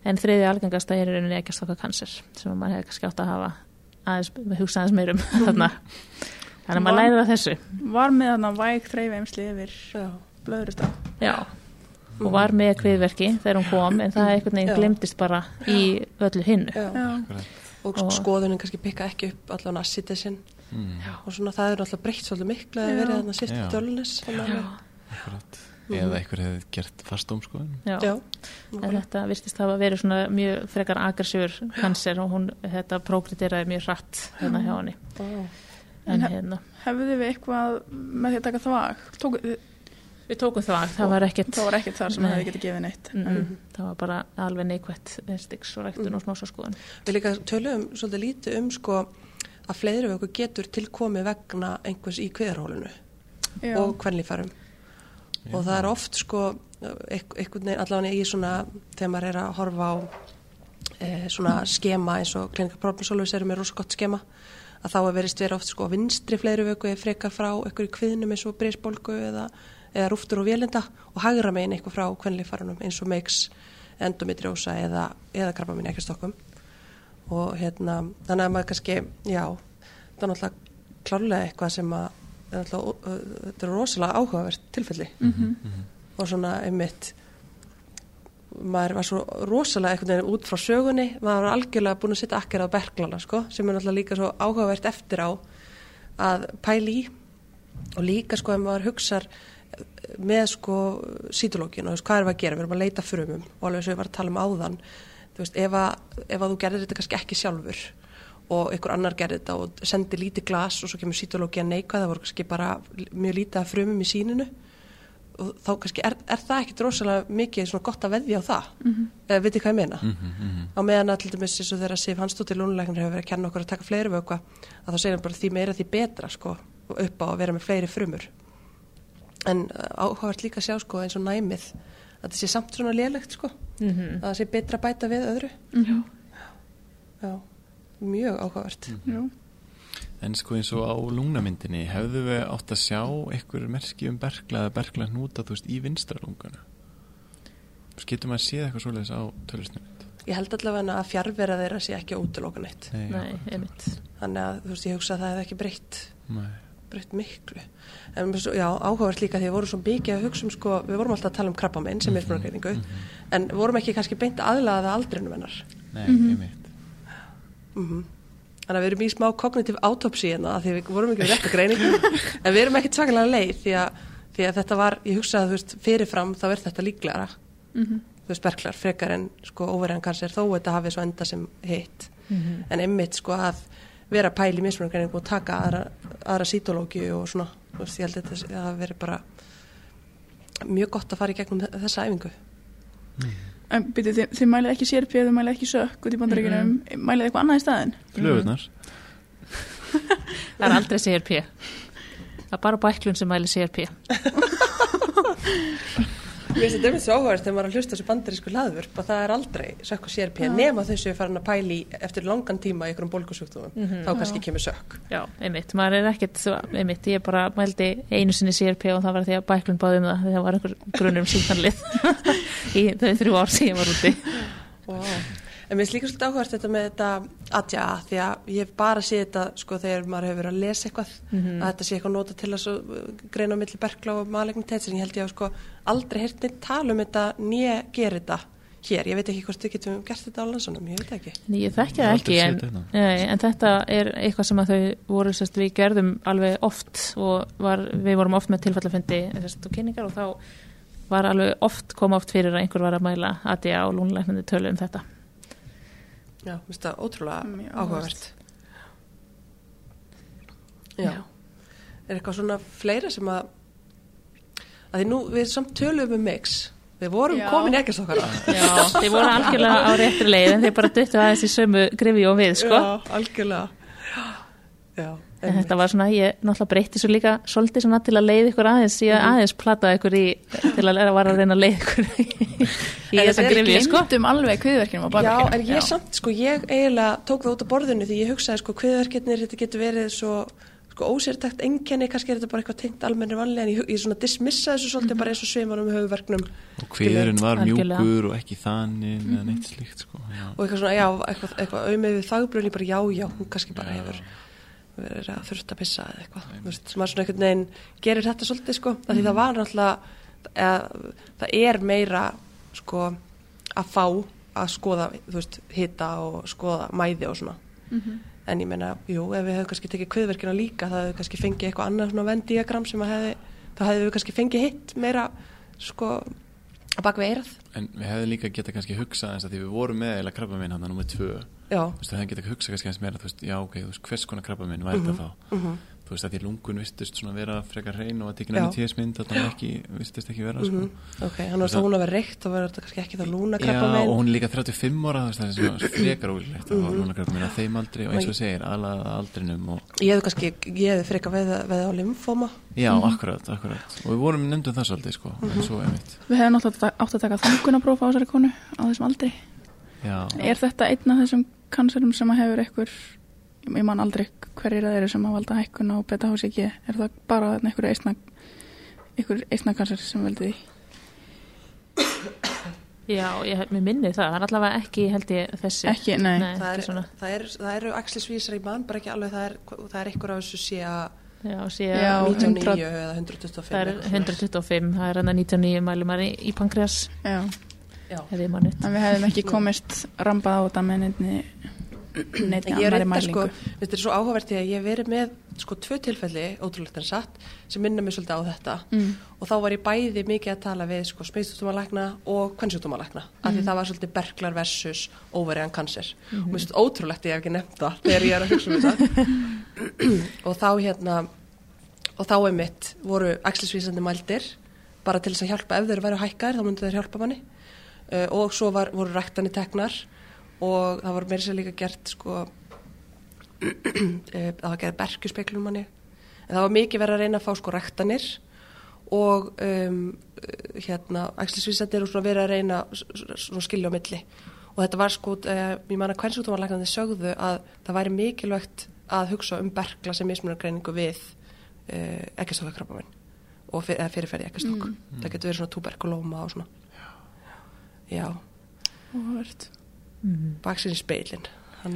Speaker 5: en þriði algengasta er í rauninni ekkjastokkarkanser sem maður hefði kannski átt að hafa aðeins, hugsa aðeins meirum þarna þannig að maður lærir að þessu
Speaker 4: Var með þarna væg þreifeimsli yfir
Speaker 6: Já.
Speaker 4: blöðrust á.
Speaker 5: Já, og var með kviðverki þegar hún kom en það einhvern veginn
Speaker 6: Já.
Speaker 5: glemdist bara í öllu hinnu
Speaker 6: Já.
Speaker 4: Já.
Speaker 6: og
Speaker 5: Og-
Speaker 6: skoðunin kannski pikka ekki upp allan assidisin
Speaker 3: Mm,
Speaker 6: og svona það er náttúrulega breytt svolítið miklu að
Speaker 4: Já.
Speaker 6: verið þarna sýrt
Speaker 3: Já.
Speaker 6: dölunis
Speaker 3: akkurat. Eða einhver hefði gert fastum sko.
Speaker 5: Já.
Speaker 6: Já,
Speaker 5: En þetta virtist hafa verið svona mjög frekar aggressífur kanser og hún, þetta prógriteraði mjög hratt hérna hjá henni.
Speaker 6: Vá.
Speaker 5: En hérna,
Speaker 4: Hefðu við eitthvað með því að taka þvag? Tóku,
Speaker 5: við tókum það, það var ekkert,
Speaker 4: það var ekkert þar sem
Speaker 5: Nei.
Speaker 4: hefði getið gefið neitt.
Speaker 5: mm, mm, það var bara alveg neikvætt stiks og ræktun og smásaskoðun.
Speaker 6: Við líka tölum svolítið lítið um sko að fleiri við okkur getur tilkomið vegna einhvers í kviðarhólinu
Speaker 4: Já.
Speaker 6: og hvernlífærum og það er oft sko einhvern veginn allavega í svona þegar maður er að horfa á e, svona skema eins og klinika problem solvers eru með rosa gott skema að þá er verið vera oft sko vinstri fleiri vöku eða frekar frá einhverju kviðnum eins og brisbólgu eða, eða rúftur og vélinda og hagra megin eitthvað frá hvernlífærunum eins og meiks endometriósa eða, eða krabba mín ekki stokkum og hérna þannig að maður kannski, já það er náttúrulega klárlega eitthvað sem að þetta er rosalega áhugavert tilfelli
Speaker 4: Mhm.
Speaker 6: og svona einmitt maður var svo rosalega einhvern veginn út frá sögunni, maður var algjörlega búin að setja akkir á berglana sko, sem er náttúrulega líka svo áhugavert eftir á að pæli í. Og líka sko ef maður hugsar eh, með sko sítológin og veist, hvað erum við að gera, við erum að leita frumum og alveg svo ég var að tala um áðan. Þú veist, ef að, ef að þú gerðir þetta kannski ekki sjálfur og einhver annar gerði þetta og sendi lítið glas og svo kemur sítológi að neikvæða, það voru kannski bara mjög lítið frumum í síninu og þá kannski er, er það ekkit rosalega mikið svona gott að veðja á það mm -hmm. eða veitir hvað ég meina? Á meðan að til dæmis eins og þegar Sif Hansdóttir Lónuleiknir hefur verið að kenna okkur að taka fleiri vökva að þá segir hann bara því meira því betra sko upp á að vera með fleiri frumur. En uh, áhugavert líka að sjá sko eins og næmið að það sé samt svona lélegt sko.
Speaker 5: Mm
Speaker 6: að það sé betra bæta við öðru.
Speaker 4: Mhm.
Speaker 6: já, mjög áhugavert.
Speaker 4: Jú.
Speaker 3: En sko eins og á lungnamyndinni hefðu við átt að sjá einhver merki um berkla eða berkla hnúta þú veist í vinstra lungana Getur maður séð eitthvað svoleiðis á tölusnönd?
Speaker 6: ég held allavega að fjárvera þeirra sé ekki að útiloka neitt.
Speaker 5: Nei, einmitt.
Speaker 6: þannig að þú veist ég hugsa að það hefði ekki breytt
Speaker 3: Nei.
Speaker 6: breytt miklu. En svo, já, áhugavert líka því við vorum svo mikið að hugsa um sko, við vorum alltaf að tala um krabbamein sem er spróngreiningu en við vorum ekki kannski beint aðlaða aldrinum hennar.
Speaker 3: Nei, einmitt.
Speaker 6: Mm þannig að við erum í smá kognitív autopsí hérna af því við vorum ekki með rétta greiningu. En við erum ekki svakalega leið því að, því að þetta var, ég hugsaði þú veist fyrirfram þá er þetta líklegara
Speaker 4: Mhm.
Speaker 6: þú veist, berklar, frekar en sko óverjan kannski þó þetta hafi svo enda sem hitt. En einmitt sko að vera pæl í mismunargreiningu og taka aðra, aðra sítológi og svona, þú veist, ég held að þetta það hafi verið bara mjög gott að fara í gegnum þe- þessa æfingu
Speaker 4: En byrju, þið, þið mælið ekki CRP, þið mælið ekki sökk út í bandaríkinum, mælið eitthvað annað í staðin?
Speaker 3: Flugurnar
Speaker 5: Það er aldrei CRP. Það er bara bæklun sem mæli CRP.
Speaker 6: Mér finnst þetta einmitt svo áhverð þegar maður er að hlusta þessu bandarísku hlaðvörp og það er aldrei sökk og sérpí nema þessu er farin að pæli eftir langan tíma í einhverjum bólkusjúkdómum þá kannski kemur sökk
Speaker 5: Já, einmitt. Maður er ekkert, einmitt, ég bara mældi einu sinni CRP og það var því að bæklun báði um það. því Það var einhver grunur um síðanlið í þau þrjú ár sem ég var úti.
Speaker 6: wow. En mér finnst líka svolítið áhverð þetta með þetta atja því að ég hef bara séð þetta sko þegar maður hefur verið að lesa eitthvað að þetta sé eitthvað nota til að svo, uh, greina á milli berkla og malegnitet en ég held ég að sko aldrei heyrt neitt tala um þetta nýja gera þetta hér, ég veit ekki hvort við getum gert þetta á landsunum, ég veit ekki.
Speaker 5: En Ég þekki það
Speaker 3: Ég
Speaker 5: ekki, en, nei, en þetta er eitthvað sem að þau voru, sérst, við gerðum alveg oft og var, við vorum oft með tilfallafundi sérst, og kynningar og þá var alveg oft, kom oft fyrir að einhver var að mæla ADA og lúnleiknandi tölu um þetta.
Speaker 6: Já, mér finnst það ótrúlega áhugavert. Já. Er eitthvað svona fleira sem að að því nú, við samt tölum um mix. Við vorum
Speaker 4: Já.
Speaker 6: komin ekkert okkar
Speaker 5: Já, þeir voru algjörlega á réttri leið en þeir bara duttu aðeins í sömu grifi og við, sko.
Speaker 6: Já, algjörlega. Já,
Speaker 5: En þetta var svona, ég náttúrulega breytti svo líka svolítið svona til að leiða ykkur aðeins, ég
Speaker 6: Mhm.
Speaker 5: aðeins plataði ykkur í, til að læra var að reyna að leiða ykkur í,
Speaker 6: þetta er
Speaker 5: grifi, sko.
Speaker 4: Glimtum alveg kviðverkinum á
Speaker 6: Já, en ég samt, sko, ég eiginlega tók það út af borðinu því ég hugsaði, sko, kviðverkirnir, þetta getur verið svo, sko, ósértækt enkenni, kannski er þetta bara eitthvað tengt almennir vanlega, en ég, ég svona dismissa þessu svolítið bara eins og svimar um höfuverknum
Speaker 3: Og kviðurinn var mjúkur og ekki þannig eða neitt slíkt sko. Já.
Speaker 6: og eitthvað svona, já, eitthvað, eitthvað auðmið við þagbrunni, bara já, já, hún kannski bara hefur verið að þurft að pissa eða eitthvað, þú veist, maður svona einhvern veginn gerir þetta svolítið, sko, af því það var náttúrulega, eða, það er meira, sko, að fá að skoða, þú veist, hita og skoða mæði og svona. En ég meina, jú, ef við hefum kannski tekið kviðverkina líka, það hefur kannski fengið eitthvað annað svona vendiagram sem að hefði þá hefðu við kannski fengið hitt meira sko, að baka við eirað
Speaker 3: En við hefðum líka geta kannski hugsað eins að því við vorum með eða krabba minn hann nummið tvö veist, það hefði geta hugsað kannski eins meira, þú veist, já, ok, þú veist, hvers konar krabba minn væri þetta þá?
Speaker 6: mhm,
Speaker 3: Þú veist, að því lungun vistust svona vera frekar hrein og að tekina
Speaker 6: Já.
Speaker 3: enn tíðismynd, var ekki, vistist ekki vera, sko.
Speaker 6: mhm, ok, hann var
Speaker 3: Það-
Speaker 6: hún að vera reykt og verður þetta kannski ekki þá lúna
Speaker 3: Já,
Speaker 6: krabba
Speaker 3: og hún er líka 35 ára, þú veist, það er svona frekar ólíklegt að
Speaker 6: Mhm.
Speaker 3: hafa lúna krabba minn að þeim aldrei og eins og segir, aðlaða aldrinum og,
Speaker 6: ég hefði kannski, ég hefði freka veið, veið á limfóma
Speaker 3: já, akkurat, akkurat. Og við vorum nefndum það svolítið, sko.
Speaker 4: Við hefum náttúrulega átt að taka þungunapróf á þessari konu á þessum aldri.
Speaker 3: Já,
Speaker 4: Er þetta einn af þessum kanserum sem að hefur einhver, ég man aldrei hverjir það eru sem að valda hækkun á beta-HCG, er það bara þarna einhver eisna, einhver eisna kanser sem veldi því?
Speaker 5: Já, ég, mér minni það, það er allavega ekki, held ég, þessi.
Speaker 4: Ekki, nei.
Speaker 5: Nei,
Speaker 6: það,
Speaker 5: ekki
Speaker 6: er,
Speaker 5: svona.
Speaker 6: það, er, það eru axlisvísar í mann, bara ekki alveg það er, það er einhver af þessu sé að
Speaker 5: Já,
Speaker 4: Já,
Speaker 5: að
Speaker 6: 99
Speaker 4: 100
Speaker 6: eða 125
Speaker 5: það er
Speaker 6: eitthvað svoleiðis.
Speaker 5: 125, það er hann að 99 mælum í,
Speaker 4: Já,
Speaker 6: Já.
Speaker 5: Ef ég manni.
Speaker 4: en við hefum ekki komist rambað á þetta með neittni neittni
Speaker 6: En ég er
Speaker 4: annari
Speaker 6: reynda sko,
Speaker 4: mælingu.
Speaker 6: þetta er svo áhugavert því að ég hef verið með sko tvö tilfelli, ótrúlegt en satt, sem minna mig svolítið á þetta.
Speaker 4: Mm.
Speaker 6: og þá var ég bæði mikið að tala við sko smeðstútumalækna og kvennsjútumalækna af því það var svolítið berklar versus overiðan kanser og mér finnst ótrúlegt að ég hef ekki nefnt það þegar ég er að hugsa um þetta og þá hérna og þá er mitt voru axlisvísandi mældir bara til þess að hjálpa ef þeir væru hækkaðir þá myndu þeir hjálpa manni uh, og svo var, voru ræktani teknar og það var meira sér líka gert sko eh, það var gerð berkjuspeiklum manni en það var mikið verið að reyna að fá sko ræktanir og um, hérna æxlisvísendir og svona verið að reyna svona skilja á milli. Og þetta var sko, uh, ég man að kvennsútumarlæknandi sögðu að það væri mikilvægt að hugsa um berkla sem mismunargreiningu við uh, ekkastoffakrabbamin og fyr, fyrirferði ekkastokk það getur verið svona tuberkulóma og svona já,
Speaker 4: Óvart.
Speaker 6: baksinni speilin hann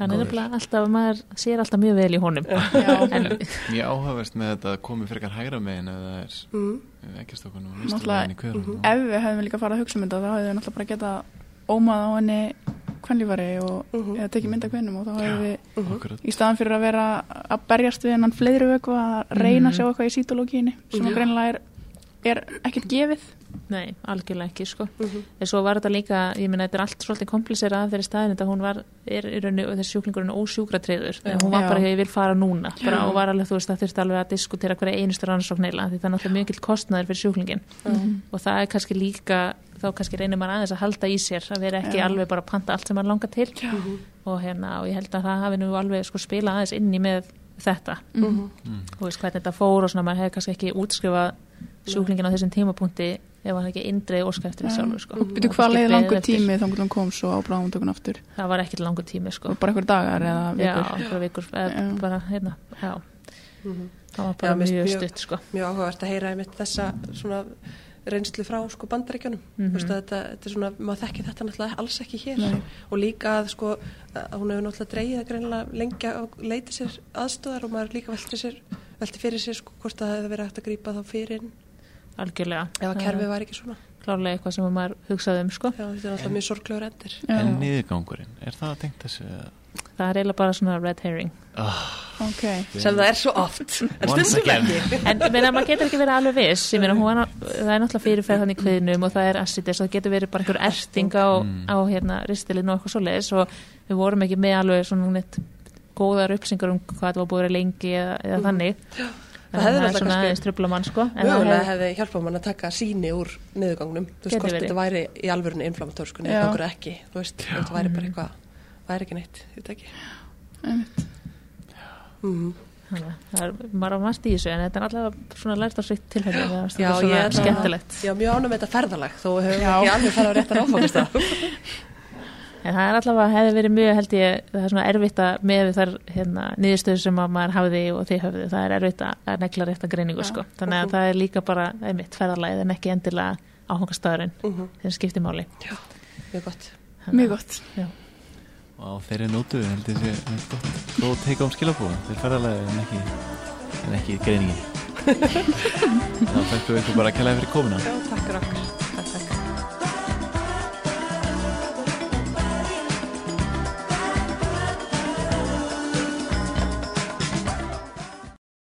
Speaker 5: Hann er nefnilega alltaf, maður sér alltaf mjög vel í honum.
Speaker 4: Já,
Speaker 5: En,
Speaker 3: ég áhafast með þetta að komi frekar hægra megin ef það er
Speaker 6: mm,
Speaker 3: megin í hverjum.
Speaker 4: ef við hefðum líka farið að hugsa um þetta þá hefðum við náttúrulega bara geta ómað á henni kvennlífari og
Speaker 6: Mhm.
Speaker 4: eða tekið mynda kvennum og þá hefðum við
Speaker 3: Akkurat.
Speaker 4: í staðan fyrir að vera að berjast við hennan fleiru eitthvað að reyna að sjá eitthvað í sítológíinni sem
Speaker 6: Já.
Speaker 4: að greinilega er er ekkert gefið.
Speaker 5: Nei, algjörlega ekki sko.
Speaker 6: Mhm.
Speaker 5: En svo var þetta líka, ég minna, þetta er allt svolítið komplísera af þeirri staðin þetta hún var, er í rauninu, og þessi sjúklingurinn ósjúkratriður, þegar hún var
Speaker 4: Já.
Speaker 5: bara ég vil fara núna, bara og var alveg, þú veist, það þurfti alveg að diskutera hverja einustu rannsókneila, því það er náttúrulega mjög kostnaður fyrir sjúklingin og það er kannski líka, þá kannski reynir maður aðeins að halda í sér, að vera ekki
Speaker 4: Já.
Speaker 5: alveg bara að panta allt sem maður langar til. Og hérna, og ég held að það hafi nú alveg sko spila aðeins inn í með þetta.
Speaker 6: Mhm.
Speaker 5: þú veist hvernig þetta fór og svona maður hefði kannski ekki útskrifað sjúklingin á þessum tímapunkti ef hann ekki indreið óska eftir því
Speaker 4: Já.
Speaker 5: sjálfur sko. Og
Speaker 4: hvað leiði langur tími þá hún kom svo á bráðumtökun aftur
Speaker 5: það var ekkert langur tími sko.
Speaker 4: bara einhver dagar eða
Speaker 5: já,
Speaker 4: vikur
Speaker 5: einhverja vikur eða
Speaker 4: Já.
Speaker 5: bara hérna já,
Speaker 6: Mhm.
Speaker 5: það var bara
Speaker 6: Já,
Speaker 5: mjög
Speaker 6: mjög-
Speaker 5: stutt sko.
Speaker 6: mjög áhugavert að heyra einmitt þessa svona reynslu frá sko bandaríkjunum
Speaker 5: Mhm.
Speaker 6: mm þetta, þetta er svona, maður þekki þetta náttúrulega alls ekki hér
Speaker 4: Nei.
Speaker 6: og líka að sko að hún hefur náttúrulega dreigið að greinlega lengja og leiti sér aðstöðar og maður líka velti, sér, velti fyrir sér sko hvort það hefði verið hægt að grípa þá fyrir
Speaker 5: algjörlega.
Speaker 6: Ef að kerfið var ekki svona.
Speaker 5: Klárlega eitthvað sem maður hugsaði um sko.
Speaker 6: Já, þetta er náttúrulega mjög sorglegur endir
Speaker 4: Já.
Speaker 3: En niðurgangurinn, er það tengt þessu?
Speaker 5: það er eiginlega bara svona red herring.
Speaker 4: Ok,
Speaker 6: sem það er svo oft. En stundum ekki?
Speaker 5: En meina, maður getur ekki verið alveg viss. Meina, ná- það er náttúrulega fyrirferð þannig kviðnum og það er assitis og það getur verið bara einhver erting á, á hérna, ristilinn og eitthvað svoleiðis og við vorum ekki með alveg svona neitt góðar upplýsingar um hvað það var búið að lengi eða, eða þannig.
Speaker 6: Það hefði náttúrulega
Speaker 5: aðeins trubla mann sko.
Speaker 6: Mögulega
Speaker 5: hefði-
Speaker 6: hjálpað mann að taka síni úr niðurgangnum þú veist hvort þetta væri í alvörunni inflammatór sko
Speaker 4: Já.
Speaker 6: niðurgangur eða ekki? Þú veist, þetta væri bara eitthvað væri ekki neitt, veit ekki. Mm.
Speaker 5: Þannig að það er, margt í þessu en þetta er allavega svona lært á svikt tilfelli það er
Speaker 6: Já,
Speaker 5: svona
Speaker 6: ég er
Speaker 5: skemmtilegt.
Speaker 6: Já, mjög ánum með þetta ferðalag þó við höfum
Speaker 4: Já.
Speaker 6: ekki alveg farið á réttar áfangast
Speaker 5: en það er allavega, hefði verið mjög held ég það er svona erfitt að með við þar hérna, niðurstöðu sem að maður hafði og þið höfðu það er erfitt að að negla rétt að greiningu sko. þannig að það er líka bara einmitt ferðalagið en ekki endilega áfangastæðurinn
Speaker 6: Mhm.
Speaker 5: þegar skiptir máli
Speaker 6: Mjög gott
Speaker 4: mjög gott
Speaker 3: Og á þeirri nótu held ég sé góð teika um skilabúin til ferðalagi en ekki, en ekki greiningin. Þá þakkum við ykkur bara að kella fyrir komuna.
Speaker 6: Já, takk fyrir okkur